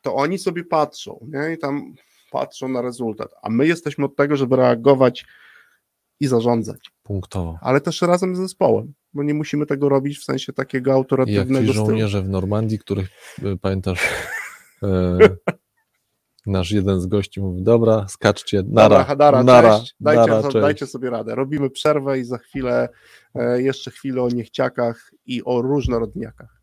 to oni sobie patrzą, nie? I tam patrzą na rezultat, a my jesteśmy od tego, żeby reagować i zarządzać, Punktowo. ale też razem z zespołem, bo nie musimy tego robić w sensie takiego I jak autoratywnego ci stylu. żołnierze w Normandii, których y, pamiętasz, e, nasz jeden z gości mówi, dobra, skaczcie, nara, Dobra, Hadara, nara, cześć. Dajcie, nara, so- dajcie sobie radę. Robimy przerwę i za chwilę e, jeszcze chwilę o niechciakach i o różnorodniakach.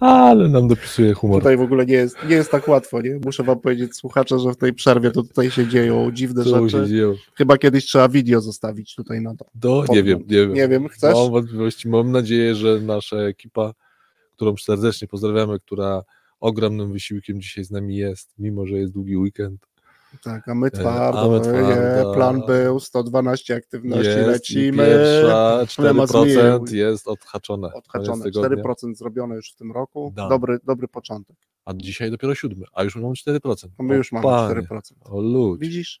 Ale nam dopisuje humor. Tutaj w ogóle nie jest, nie jest tak łatwo, nie? Muszę wam powiedzieć, słuchacze, że w tej przerwie to tutaj się dzieją dziwne Co rzeczy. Chyba kiedyś trzeba video zostawić tutaj na to. Do, nie wiem, nie wiem. Nie wiem, chcesz? Mam wątpliwości. Mam nadzieję, że nasza ekipa, którą serdecznie pozdrawiamy, która ogromnym wysiłkiem dzisiaj z nami jest, mimo że jest długi weekend. Tak, a my E, twardo, a my twardo. plan był, 112 aktywności, Jest lecimy. pierwsza Plemazujemy. 4% jest odhaczone. Odhaczone, tygodnia. 4% zrobione już w tym roku. Da. Dobry, dobry początek. A dzisiaj dopiero siódmy, a już mamy 4%. No my O, już mamy panie, 4%. O ludzie. Widzisz?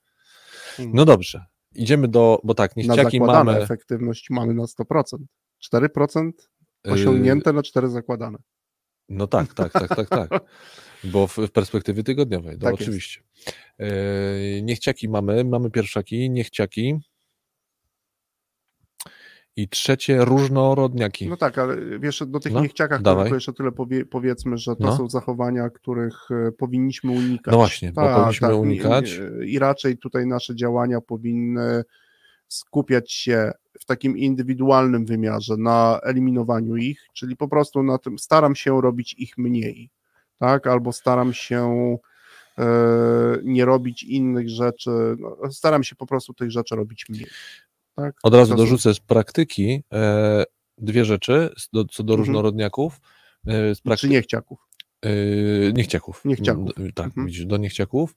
No dobrze, idziemy do, bo tak, na niechciaki zakładane mamy... efektywność mamy na 100%. 4% yy, osiągnięte na 4 zakładane. No tak, tak, tak, tak, tak. Bo w, w perspektywie tygodniowej, no Tak oczywiście. Yy, niechciaki mamy, mamy pierwszaki, niechciaki. I trzecie różnorodniaki. No tak, ale wiesz, do tych No, niechciakach tylko jeszcze tyle powie, powiedzmy, że to No. są zachowania, których e, powinniśmy unikać. No właśnie, bo powinniśmy i- unikać. I, I raczej tutaj nasze działania powinny skupiać się w takim indywidualnym wymiarze na eliminowaniu ich, czyli po prostu na tym staram się robić ich mniej, tak? Albo staram się e, nie robić innych rzeczy, no, staram się po prostu tych rzeczy robić mniej. Tak? Od razu To dorzucę z praktyki e, dwie rzeczy do, co do Mhm. różnorodniaków. E, z Czy prakty- niechciaków. e, niechciaków. Niechciaków. D- Tak, Mhm. widzisz, do niechciaków.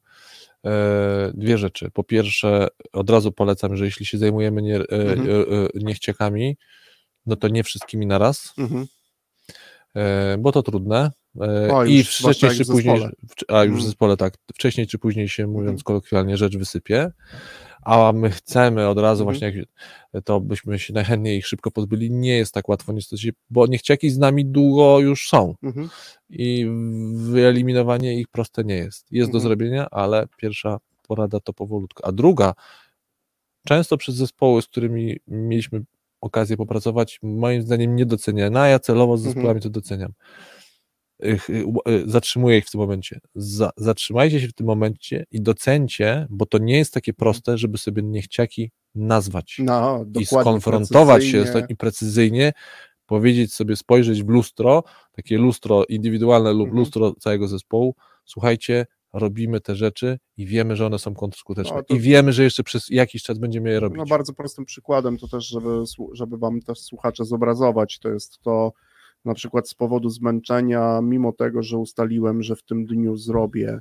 E, dwie rzeczy. Po pierwsze, od razu polecam, że jeśli się zajmujemy nie, e, Mhm. e, niechciakami, no to nie wszystkimi naraz, Mhm. bo to trudne. O, I wcześniej czy później, a już w Mm. zespole tak, wcześniej czy później się mówiąc Mhm. kolokwialnie rzecz wysypie, a my chcemy od razu Mhm. właśnie, jak, to byśmy się najchętniej ich szybko pozbyli. Nie jest tak łatwo niestety, bo niechciaki z nami długo już są Mhm. i wyeliminowanie ich proste nie jest. Jest do Mhm. zrobienia, ale pierwsza porada to powolutku. A druga, często przez zespoły, z którymi mieliśmy okazję popracować, moim zdaniem nie doceniane, a ja celowo z Mhm. zespołami to doceniam. Y, y, Zatrzymuję ich w tym momencie. Za, zatrzymajcie się w tym momencie i docencie, bo to nie jest takie proste, żeby sobie niechciaki nazwać No, i skonfrontować się z precyzyjnie. tym i precyzyjnie powiedzieć sobie, spojrzeć w lustro, takie lustro indywidualne lub Mhm. lustro całego zespołu, słuchajcie, robimy te rzeczy i wiemy, że one są kontrskuteczne No, to- i wiemy, że jeszcze przez jakiś czas będziemy je robić. No bardzo prostym przykładem to też, żeby, żeby wam też słuchacze zobrazować, to jest to na przykład z powodu zmęczenia, mimo tego, że ustaliłem, że w tym dniu zrobię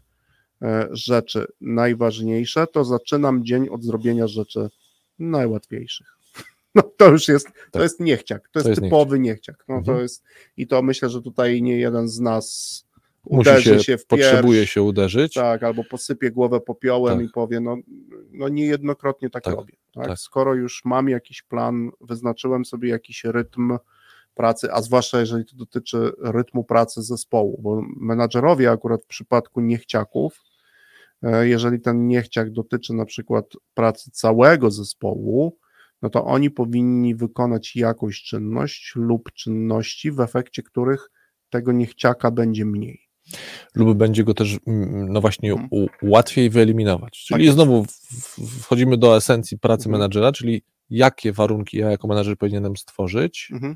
e, rzeczy najważniejsze, to zaczynam dzień od zrobienia rzeczy najłatwiejszych. No to już jest, to Tak. jest niechciak, to jest, jest typowy niechciak. No, to Mhm. jest, I to myślę, że tutaj nie jeden z nas uderzy się, się, w potrzebuje pierś, się uderzyć. tak, albo posypie głowę popiołem Tak. i powie, no, no niejednokrotnie tak, Tak, robię. Tak? tak. Skoro już mam jakiś plan, wyznaczyłem sobie jakiś rytm pracy, a zwłaszcza jeżeli to dotyczy rytmu pracy zespołu, bo menadżerowie akurat w przypadku niechciaków, e, jeżeli ten niechciak dotyczy na przykład pracy całego zespołu, no to oni powinni wykonać jakąś czynność lub czynności, w efekcie których tego niechciaka będzie mniej. Lub będzie go też, mm, no właśnie, Mhm. u, łatwiej wyeliminować. Czyli jest. znowu wchodzimy do esencji pracy Mhm. menadżera, czyli jakie warunki ja jako menadżer powinienem stworzyć, Mhm.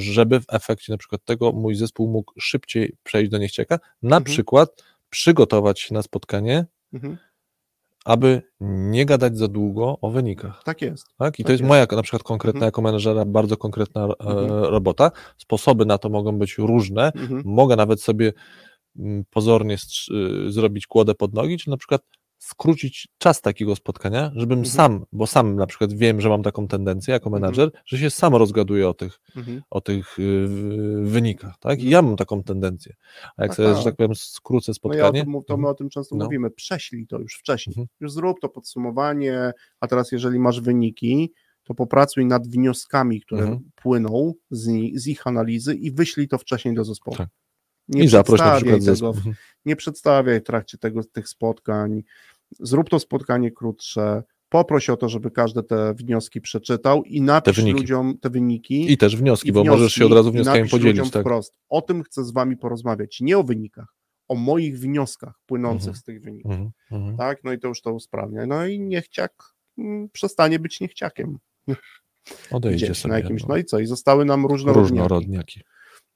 Żeby w efekcie na przykład tego mój zespół mógł szybciej przejść do niechciaka, na Mhm. przykład przygotować się na spotkanie, Mhm. aby nie gadać za długo o wynikach. Tak jest. Tak? I Tak to jest jest. moja na przykład konkretna Mhm. jako menedżera bardzo konkretna e, Mhm. robota. Sposoby na to mogą być różne. Mhm. Mogę nawet sobie mm, pozornie y, zrobić kłodę pod nogi, czy na przykład skrócić czas takiego spotkania, żebym Mhm. sam, bo sam na przykład wiem, że mam taką tendencję jako Mhm. menadżer, że się sam rozgaduję o tych, Mhm. o tych y, wynikach, tak? I ja mam taką tendencję. A jak Tak, sobie, że tak. tak powiem, skrócę No spotkanie, ja o tym, mów- to my o tym często No. mówimy. Prześlij to już wcześniej. Mhm. Już zrób to podsumowanie, a teraz jeżeli masz wyniki, to popracuj nad wnioskami, które Mhm. płyną z, z ich analizy i wyślij to wcześniej do zespołu. Tak. Nie i zaproś na przykład tego zespół. nie przedstawiaj w trakcie tego, tych spotkań. Zrób to spotkanie krótsze. Poproś o to, żeby każdy te wnioski przeczytał i napisz wyniki. ludziom te wyniki. I też wnioski, i bo możesz się od razu wnioskami podzielić. Tak. wprost. O tym chcę z wami porozmawiać. Nie o wynikach, o moich wnioskach płynących Mhm. z tych wyników. Mhm. Mhm. Tak, no i to już to usprawnia. No i niechciak mm, przestanie być niechciakiem. Odejdzie Gdzieś sobie. na jakimś. no. No i co? I zostały nam różnorodniaki. Różnorodniaki.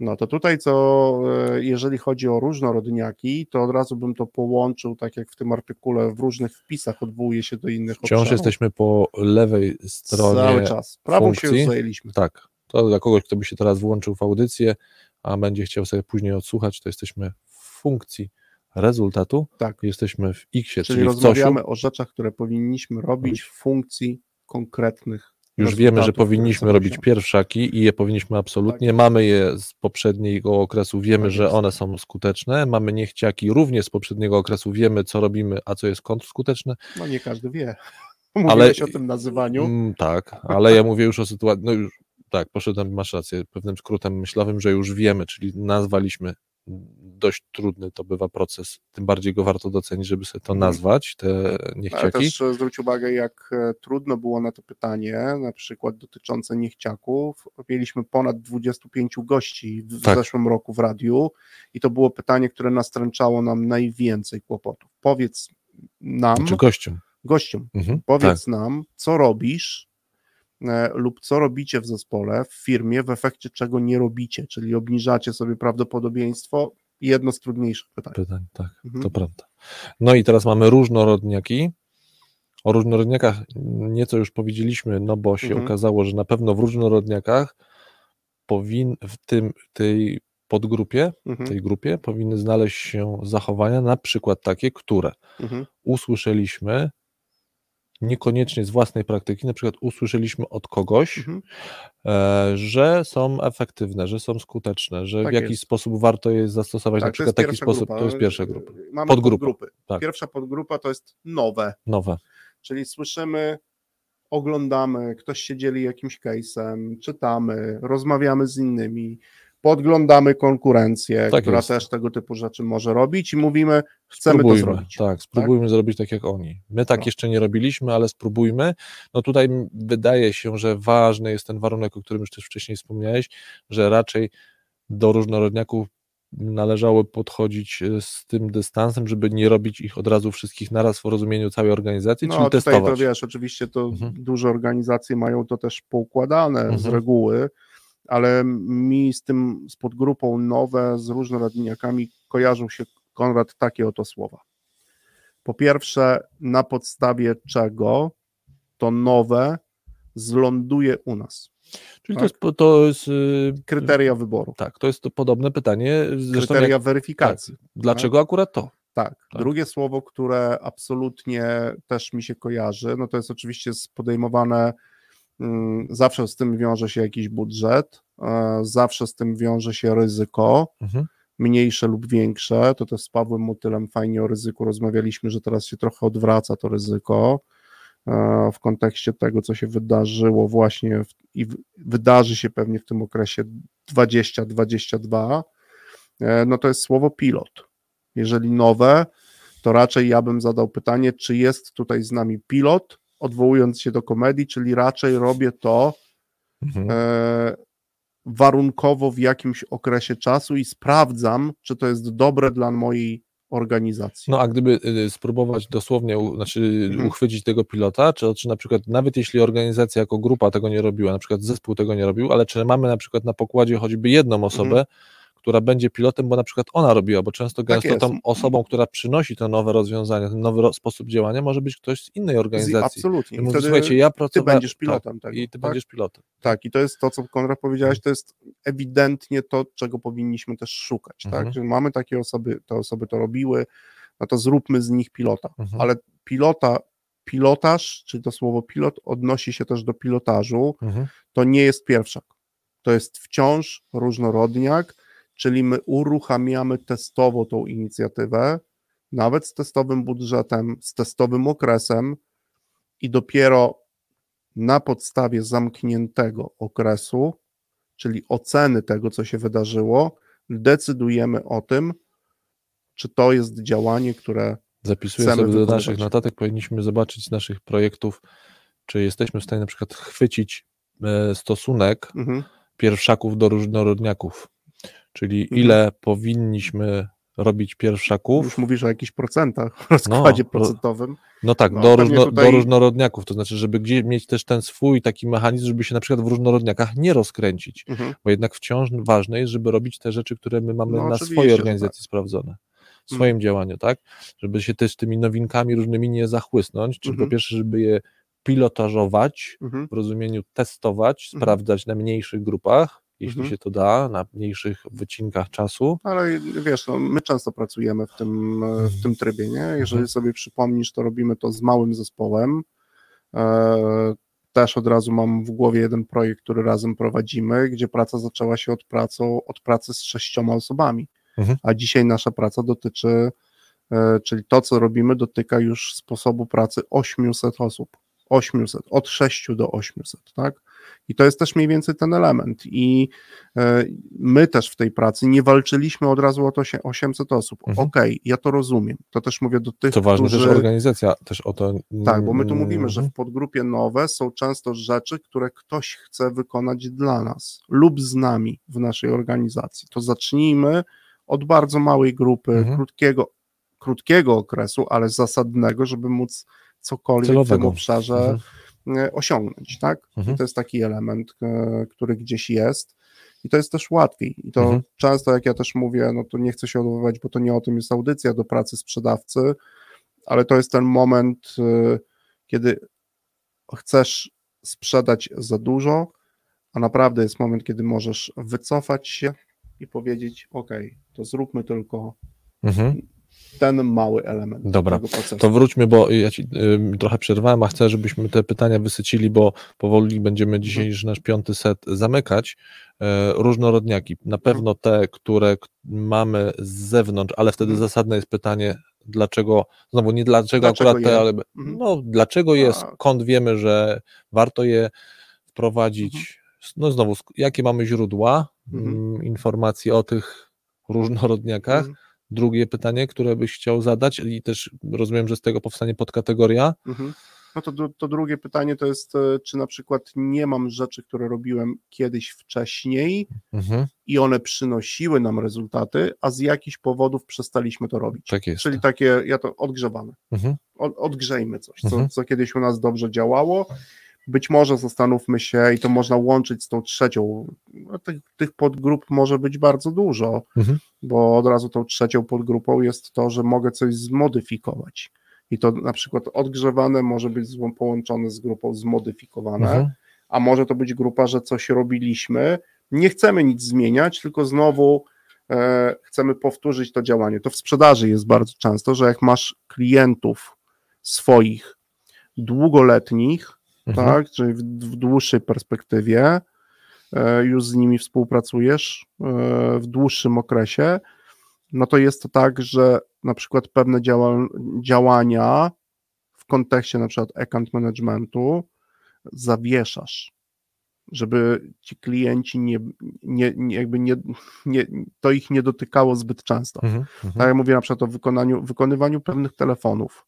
No to tutaj co, e, jeżeli chodzi o różnorodniaki, to od razu bym to połączył, tak jak w tym artykule, w różnych wpisach odwołuje się do innych Wciąż obszarów. jesteśmy po lewej stronie. Cały czas. Prawą się funkcji. już zajęliśmy. Tak. To dla kogoś, kto by się teraz włączył w audycję, a będzie chciał sobie później odsłuchać, to jesteśmy w funkcji rezultatu. Tak. Jesteśmy w X, czyli, Czyli w rozmawiamy COSiu. o rzeczach, które powinniśmy robić w funkcji konkretnych. Już wiemy, że powinniśmy robić pierwszaki i je powinniśmy absolutnie. Tak. Mamy je z poprzedniego okresu, wiemy, Tak że one są skuteczne. Mamy niechciaki również z poprzedniego okresu, wiemy, co robimy, a co jest kontrskuteczne. No nie każdy wie. Mówiłeś o tym nazywaniu. Mm, tak, ale ja mówię już o sytuacji, no już tak, poszedłem, masz rację, pewnym skrótem myślowym, że już wiemy, czyli nazwaliśmy dość trudny to bywa proces, tym bardziej go warto docenić, żeby sobie to Mhm. nazwać, te Ale niechciaki. też e, zwróć uwagę, jak e, trudno było na to pytanie, na przykład dotyczące niechciaków. Mieliśmy ponad 25 gości w Tak. zeszłym roku w radiu i to było pytanie, które nastręczało nam najwięcej kłopotów. Powiedz nam, Czy gościom. gościom, Mhm, tak, powiedz nam, co robisz lub co robicie w zespole, w firmie, w efekcie czego nie robicie, czyli obniżacie sobie prawdopodobieństwo. Jedno z trudniejszych pytań. pytań, tak, Mhm. to prawda. No i teraz mamy różnorodniaki. O różnorodniakach nieco już powiedzieliśmy, no bo się Mhm. okazało, że na pewno w różnorodniakach powin, w tym, tej podgrupie, Mhm, tej grupie powinny znaleźć się zachowania, na przykład takie, które mhm, usłyszeliśmy niekoniecznie z własnej praktyki, na przykład usłyszeliśmy od kogoś, mhm. e, że są efektywne, że są skuteczne, że w Tak jakiś jest. sposób warto je zastosować, na Tak, to przykład taki sposób, grupa. to jest pierwsza grupa. Mamy Podgrupa, podgrupy. tak. Pierwsza podgrupa to jest nowe, Nowe. czyli słyszymy, oglądamy, ktoś się dzieli jakimś case'em, czytamy, rozmawiamy z innymi, podglądamy konkurencję, Tak która jest. też tego typu rzeczy może robić i mówimy, chcemy to Spróbujmy, zrobić. Tak, spróbujmy zrobić tak jak oni. My tak No. jeszcze nie robiliśmy, ale spróbujmy. No tutaj wydaje się, że ważny jest ten warunek, o którym już też wcześniej wspomniałeś, że raczej do różnorodniaków należało podchodzić e, z tym dystansem, żeby nie robić ich od razu wszystkich naraz w rozumieniu całej organizacji, No czyli tutaj testować. to wiesz, oczywiście to Mhm. duże organizacje mają to też poukładane z Mhm. reguły, ale mi z tym, z podgrupą nowe, z różnorodniakami kojarzą się Konrad takie oto słowa. Po pierwsze, na podstawie czego to nowe zląduje u nas. Czyli tak. to jest, to jest y, Kryteria wyboru, tak, to jest to podobne pytanie. Zresztą kryteria jak, weryfikacji. dlaczego akurat to? Tak. Tak. Drugie słowo, które absolutnie też mi się kojarzy, no to jest oczywiście podejmowane, zawsze z tym wiąże się jakiś budżet, e, zawsze z tym wiąże się ryzyko, Mhm. mniejsze lub większe. To też z Pawłem Motylem fajnie o ryzyku rozmawialiśmy, że teraz się trochę odwraca to ryzyko e, w kontekście tego, co się wydarzyło właśnie w, i w, wydarzy się pewnie w tym okresie 2022. E, No to jest słowo pilot. Jeżeli nowe, to raczej ja bym zadał pytanie, czy jest tutaj z nami pilot odwołując się do komedii, czyli raczej robię to Mhm. e, warunkowo w jakimś okresie czasu i sprawdzam, czy to jest dobre dla mojej organizacji. No a gdyby y, spróbować dosłownie, znaczy Mhm. uchwycić tego pilota, czy, czy na przykład nawet jeśli organizacja jako grupa tego nie robiła, na przykład zespół tego nie robił, ale czy mamy na przykład na pokładzie choćby jedną osobę, Mhm. Która będzie pilotem, bo na przykład ona robiła, bo często gęsto jest. tą osobą, która przynosi to nowe rozwiązanie, ten nowy sposób działania, może być ktoś z innej organizacji. Absolutnie. Mówi, wtedy słuchajcie, ja pracowałem... będziesz pilotem tak, tego, I ty tak? będziesz pilotem. Tak, i to jest to, co Konrad powiedziałeś, to jest ewidentnie to, czego powinniśmy też szukać, Mhm. tak? Że mamy takie osoby, te osoby to robiły, no to zróbmy z nich pilota. Mhm. Ale pilota, pilotaż, czy to słowo pilot odnosi się też do pilotażu, Mhm. to nie jest pierwszak. To jest wciąż różnorodniak, czyli my uruchamiamy testowo tą inicjatywę, nawet z testowym budżetem, z testowym okresem i dopiero na podstawie zamkniętego okresu, czyli oceny tego, co się wydarzyło, decydujemy o tym, czy to jest działanie, które Zapisuję sobie do naszych notatek, powinniśmy zobaczyć z naszych projektów, czy jesteśmy w stanie na przykład chwycić e, stosunek mhm, pierwszaków do różnorodniaków, czyli Mhm. ile powinniśmy robić pierwszaków, już mówisz o jakichś procentach, rozkładzie ro- procentowym. no tak, no, do, różno, tutaj- do różnorodniaków, to znaczy, żeby gdzieś mieć też ten swój taki mechanizm, żeby się na przykład w różnorodniakach nie rozkręcić, Mhm. bo jednak wciąż ważne jest, żeby robić te rzeczy, które my mamy No na swojej że tak. organizacji sprawdzone. W swoim działaniu, tak? Żeby się też tymi nowinkami różnymi nie zachłysnąć, czyli Mhm. po pierwsze, żeby je pilotażować, Mhm. w rozumieniu testować, Mhm. sprawdzać na mniejszych grupach, jeśli Mhm. się to da, na mniejszych wycinkach czasu. Ale wiesz, no, my często pracujemy w tym, e, w tym trybie, nie? Jeżeli Mhm. sobie przypomnisz, to robimy to z małym zespołem. E, też od razu mam w głowie jeden projekt, który razem prowadzimy, gdzie praca zaczęła się od, pracą, od pracy z sześcioma osobami. Mhm. A dzisiaj nasza praca dotyczy, e, czyli to, co robimy, dotyka już sposobu pracy 800 osób. 800, od 6 do 800, tak? I to jest też mniej więcej ten element. I e, my też w tej pracy nie walczyliśmy od razu o to się 800 osób. Mhm. Okej, ja to rozumiem. To też mówię do tych, Co ważne, którzy... też organizacja też o to. Tak, bo my tu mówimy, że Mhm. w podgrupie nowe są często rzeczy, które ktoś chce wykonać dla nas lub z nami w naszej organizacji. To zacznijmy od bardzo małej grupy, Mhm. krótkiego, krótkiego okresu, ale zasadnego, żeby móc cokolwiek w tym Celowego. obszarze Mhm. E, osiągnąć, tak? Mhm. To jest taki element, e, który gdzieś jest i to jest też łatwiej. I to Mhm. często, jak ja też mówię, no to nie chcę się odwoływać, bo to nie o tym jest audycja do pracy sprzedawcy, ale to jest ten moment, y, kiedy chcesz sprzedać za dużo, a naprawdę jest moment, kiedy możesz wycofać się i powiedzieć: OK, to zróbmy tylko Mhm. Ten mały element Dobra. To wróćmy, bo ja ci ym, trochę przerwałem, a chcę, żebyśmy te pytania wysycili, bo powoli będziemy Mhm. dzisiejszy nasz piąty set zamykać. E, różnorodniaki. Na pewno te, które mamy z zewnątrz, ale wtedy Mhm. zasadne jest pytanie, dlaczego, znowu nie dlaczego, Dlaczego akurat je? te, ale Mhm. no, dlaczego jest, skąd wiemy, że warto je wprowadzić. Mhm. No znowu, jakie mamy źródła Mhm. mm, informacji o tych różnorodniakach. Drugie pytanie, które byś chciał zadać, i też rozumiem, że z tego powstanie podkategoria. Mhm. No to, to, drugie pytanie to jest, e, czy na przykład nie mam rzeczy, które robiłem kiedyś wcześniej Mhm, i one przynosiły nam rezultaty, a z jakichś powodów przestaliśmy to robić. tak jest. Czyli takie, ja to odgrzewamy. Mhm, Od, odgrzejmy coś, co, Mhm. co kiedyś u nas dobrze działało. Być może zastanówmy się, i to można łączyć z tą trzecią. No, tych, tych podgrup może być bardzo dużo, Mhm. bo od razu tą trzecią podgrupą jest to, że mogę coś zmodyfikować. I to na przykład odgrzewane może być połączone z grupą zmodyfikowane, mhm, a może to być grupa, że coś robiliśmy, nie chcemy nic zmieniać, tylko znowu e, chcemy powtórzyć to działanie. To w sprzedaży jest bardzo często, że jak masz klientów swoich długoletnich, mhm. tak, czyli w, w dłuższej perspektywie, e, już z nimi współpracujesz e, w dłuższym okresie, no to jest to tak, że na przykład pewne działa, działania w kontekście na przykład account managementu zawieszasz, żeby ci klienci nie, nie, nie jakby nie, nie, to ich nie dotykało zbyt często. Mhm, Tak mhm. jak mówię na przykład o wykonaniu, wykonywaniu pewnych telefonów.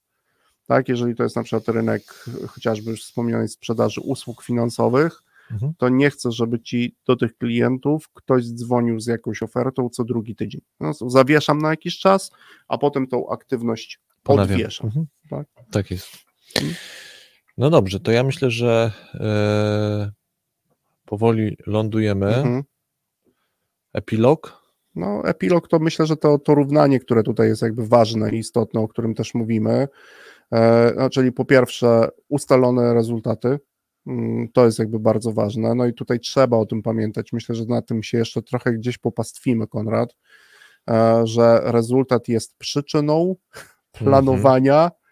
Tak, jeżeli to jest na przykład rynek chociażby już wspomnianej sprzedaży usług finansowych, Mhm. to nie chcę, żeby ci do tych klientów ktoś dzwonił z jakąś ofertą co drugi tydzień. No, zawieszam na jakiś czas, a potem tą aktywność Ponawiam. odwieszam. Mhm. tak? tak jest. Mhm. No dobrze, to ja myślę, że e, powoli lądujemy. Mhm. Epilog? No, epilog to myślę, że to, to równanie, które tutaj jest jakby ważne i istotne, o którym też mówimy, e, no, czyli po pierwsze ustalone rezultaty, mm, to jest jakby bardzo ważne, no i tutaj trzeba o tym pamiętać, myślę, że na tym się jeszcze trochę gdzieś popastwimy, Konrad, e, że rezultat jest przyczyną planowania, e,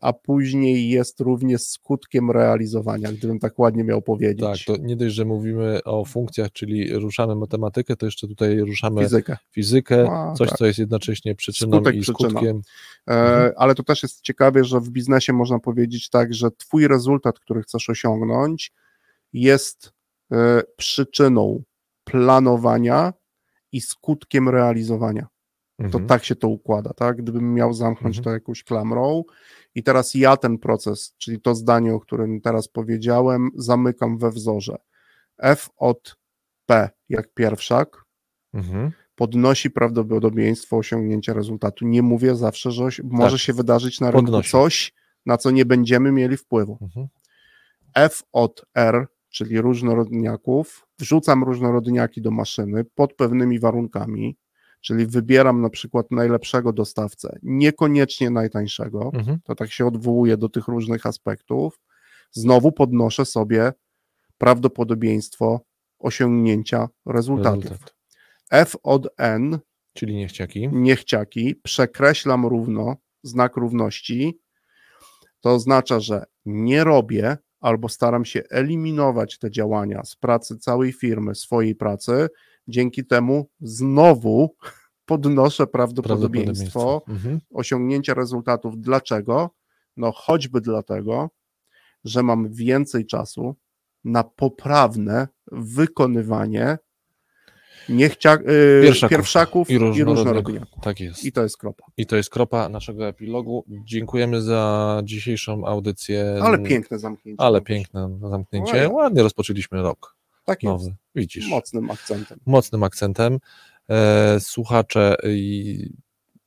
a później jest również skutkiem realizowania, gdybym tak ładnie miał powiedzieć. Tak, to nie dość, że mówimy o funkcjach, czyli ruszamy matematykę, to jeszcze tutaj ruszamy Fizykę. fizykę, A, coś, tak. co jest jednocześnie przyczyną Skutek, i skutkiem. E, Mhm. ale to też jest ciekawie, że w biznesie można powiedzieć tak, że twój rezultat, który chcesz osiągnąć, jest e, przyczyną planowania i skutkiem realizowania. To Mhm. tak się to układa, tak? Gdybym miał zamknąć Mhm. to jakąś klamrą i teraz ja ten proces, czyli to zdanie, o którym teraz powiedziałem, zamykam we wzorze. F od P jak pierwszak, Mhm. podnosi prawdopodobieństwo osiągnięcia rezultatu. Nie mówię zawsze, że może się wydarzyć na rynku Tak. Podnosi. coś, na co nie będziemy mieli wpływu. Mhm. F od R, czyli różnorodniaków, wrzucam różnorodniaki do maszyny pod pewnymi warunkami, czyli wybieram na przykład najlepszego dostawcę, niekoniecznie najtańszego, Mhm. to tak się odwołuje do tych różnych aspektów, znowu podnoszę sobie prawdopodobieństwo osiągnięcia rezultatów. Rezultat. F od N, Czyli niechciaki. niechciaki, przekreślam równo, znak równości, to oznacza, że nie robię albo staram się eliminować te działania z pracy całej firmy, swojej pracy, dzięki temu znowu podnoszę prawdopodobieństwo Mhm. osiągnięcia rezultatów. Dlaczego? No choćby dlatego, że mam więcej czasu na poprawne wykonywanie niechcia, yy, Pierwszaków pierwszaków, I różnorodniaków. Tak jest. I to jest kropa. I to jest kropa naszego epilogu. Dziękujemy za dzisiejszą audycję. Ale piękne zamknięcie. Ale piękne zamknięcie. Ładnie rozpoczęliśmy rok Tak jest. nowy. Widzisz. Mocnym akcentem. Mocnym akcentem. E, słuchacze i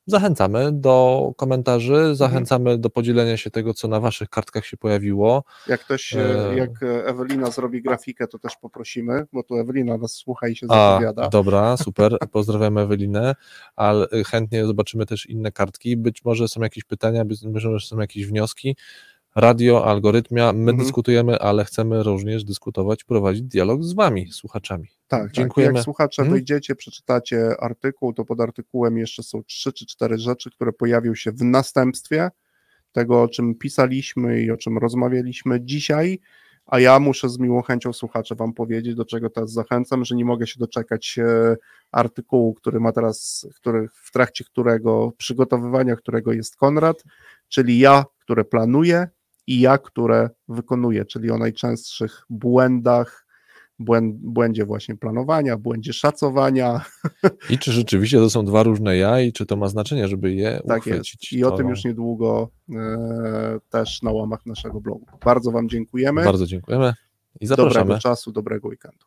zachęcamy do komentarzy, zachęcamy do podzielenia się tego, co na waszych kartkach się pojawiło. Jak ktoś, E. jak Ewelina zrobi grafikę, to też poprosimy, bo tu Ewelina nas słucha i się A, zapowiada. dobra, super. Pozdrawiam Ewelinę, ale chętnie zobaczymy też inne kartki. Być może są jakieś pytania, być może są jakieś wnioski. Radio, algorytmia, my Mhm. dyskutujemy, ale chcemy również dyskutować, prowadzić dialog z wami, słuchaczami. Tak, Dziękujemy. Tak. Jak słuchacze wejdziecie, przeczytacie artykuł, to pod artykułem jeszcze są trzy czy cztery rzeczy, które pojawią się w następstwie tego, o czym pisaliśmy i o czym rozmawialiśmy dzisiaj. A ja muszę z miłą chęcią słuchacze Wam powiedzieć, do czego teraz zachęcam, że nie mogę się doczekać e, artykułu, który ma teraz, który, w trakcie którego przygotowywania, którego jest Konrad, czyli ja, które planuję i ja, które wykonuję, czyli o najczęstszych błędach, błęd, błędzie właśnie planowania, błędzie szacowania. I czy rzeczywiście to są dwa różne ja i czy to ma znaczenie, żeby je Tak uchwycić? jest. I o To tym już niedługo e, też na łamach naszego blogu. Bardzo Wam dziękujemy. Bardzo dziękujemy i zapraszamy. Dobrego czasu, dobrego weekendu.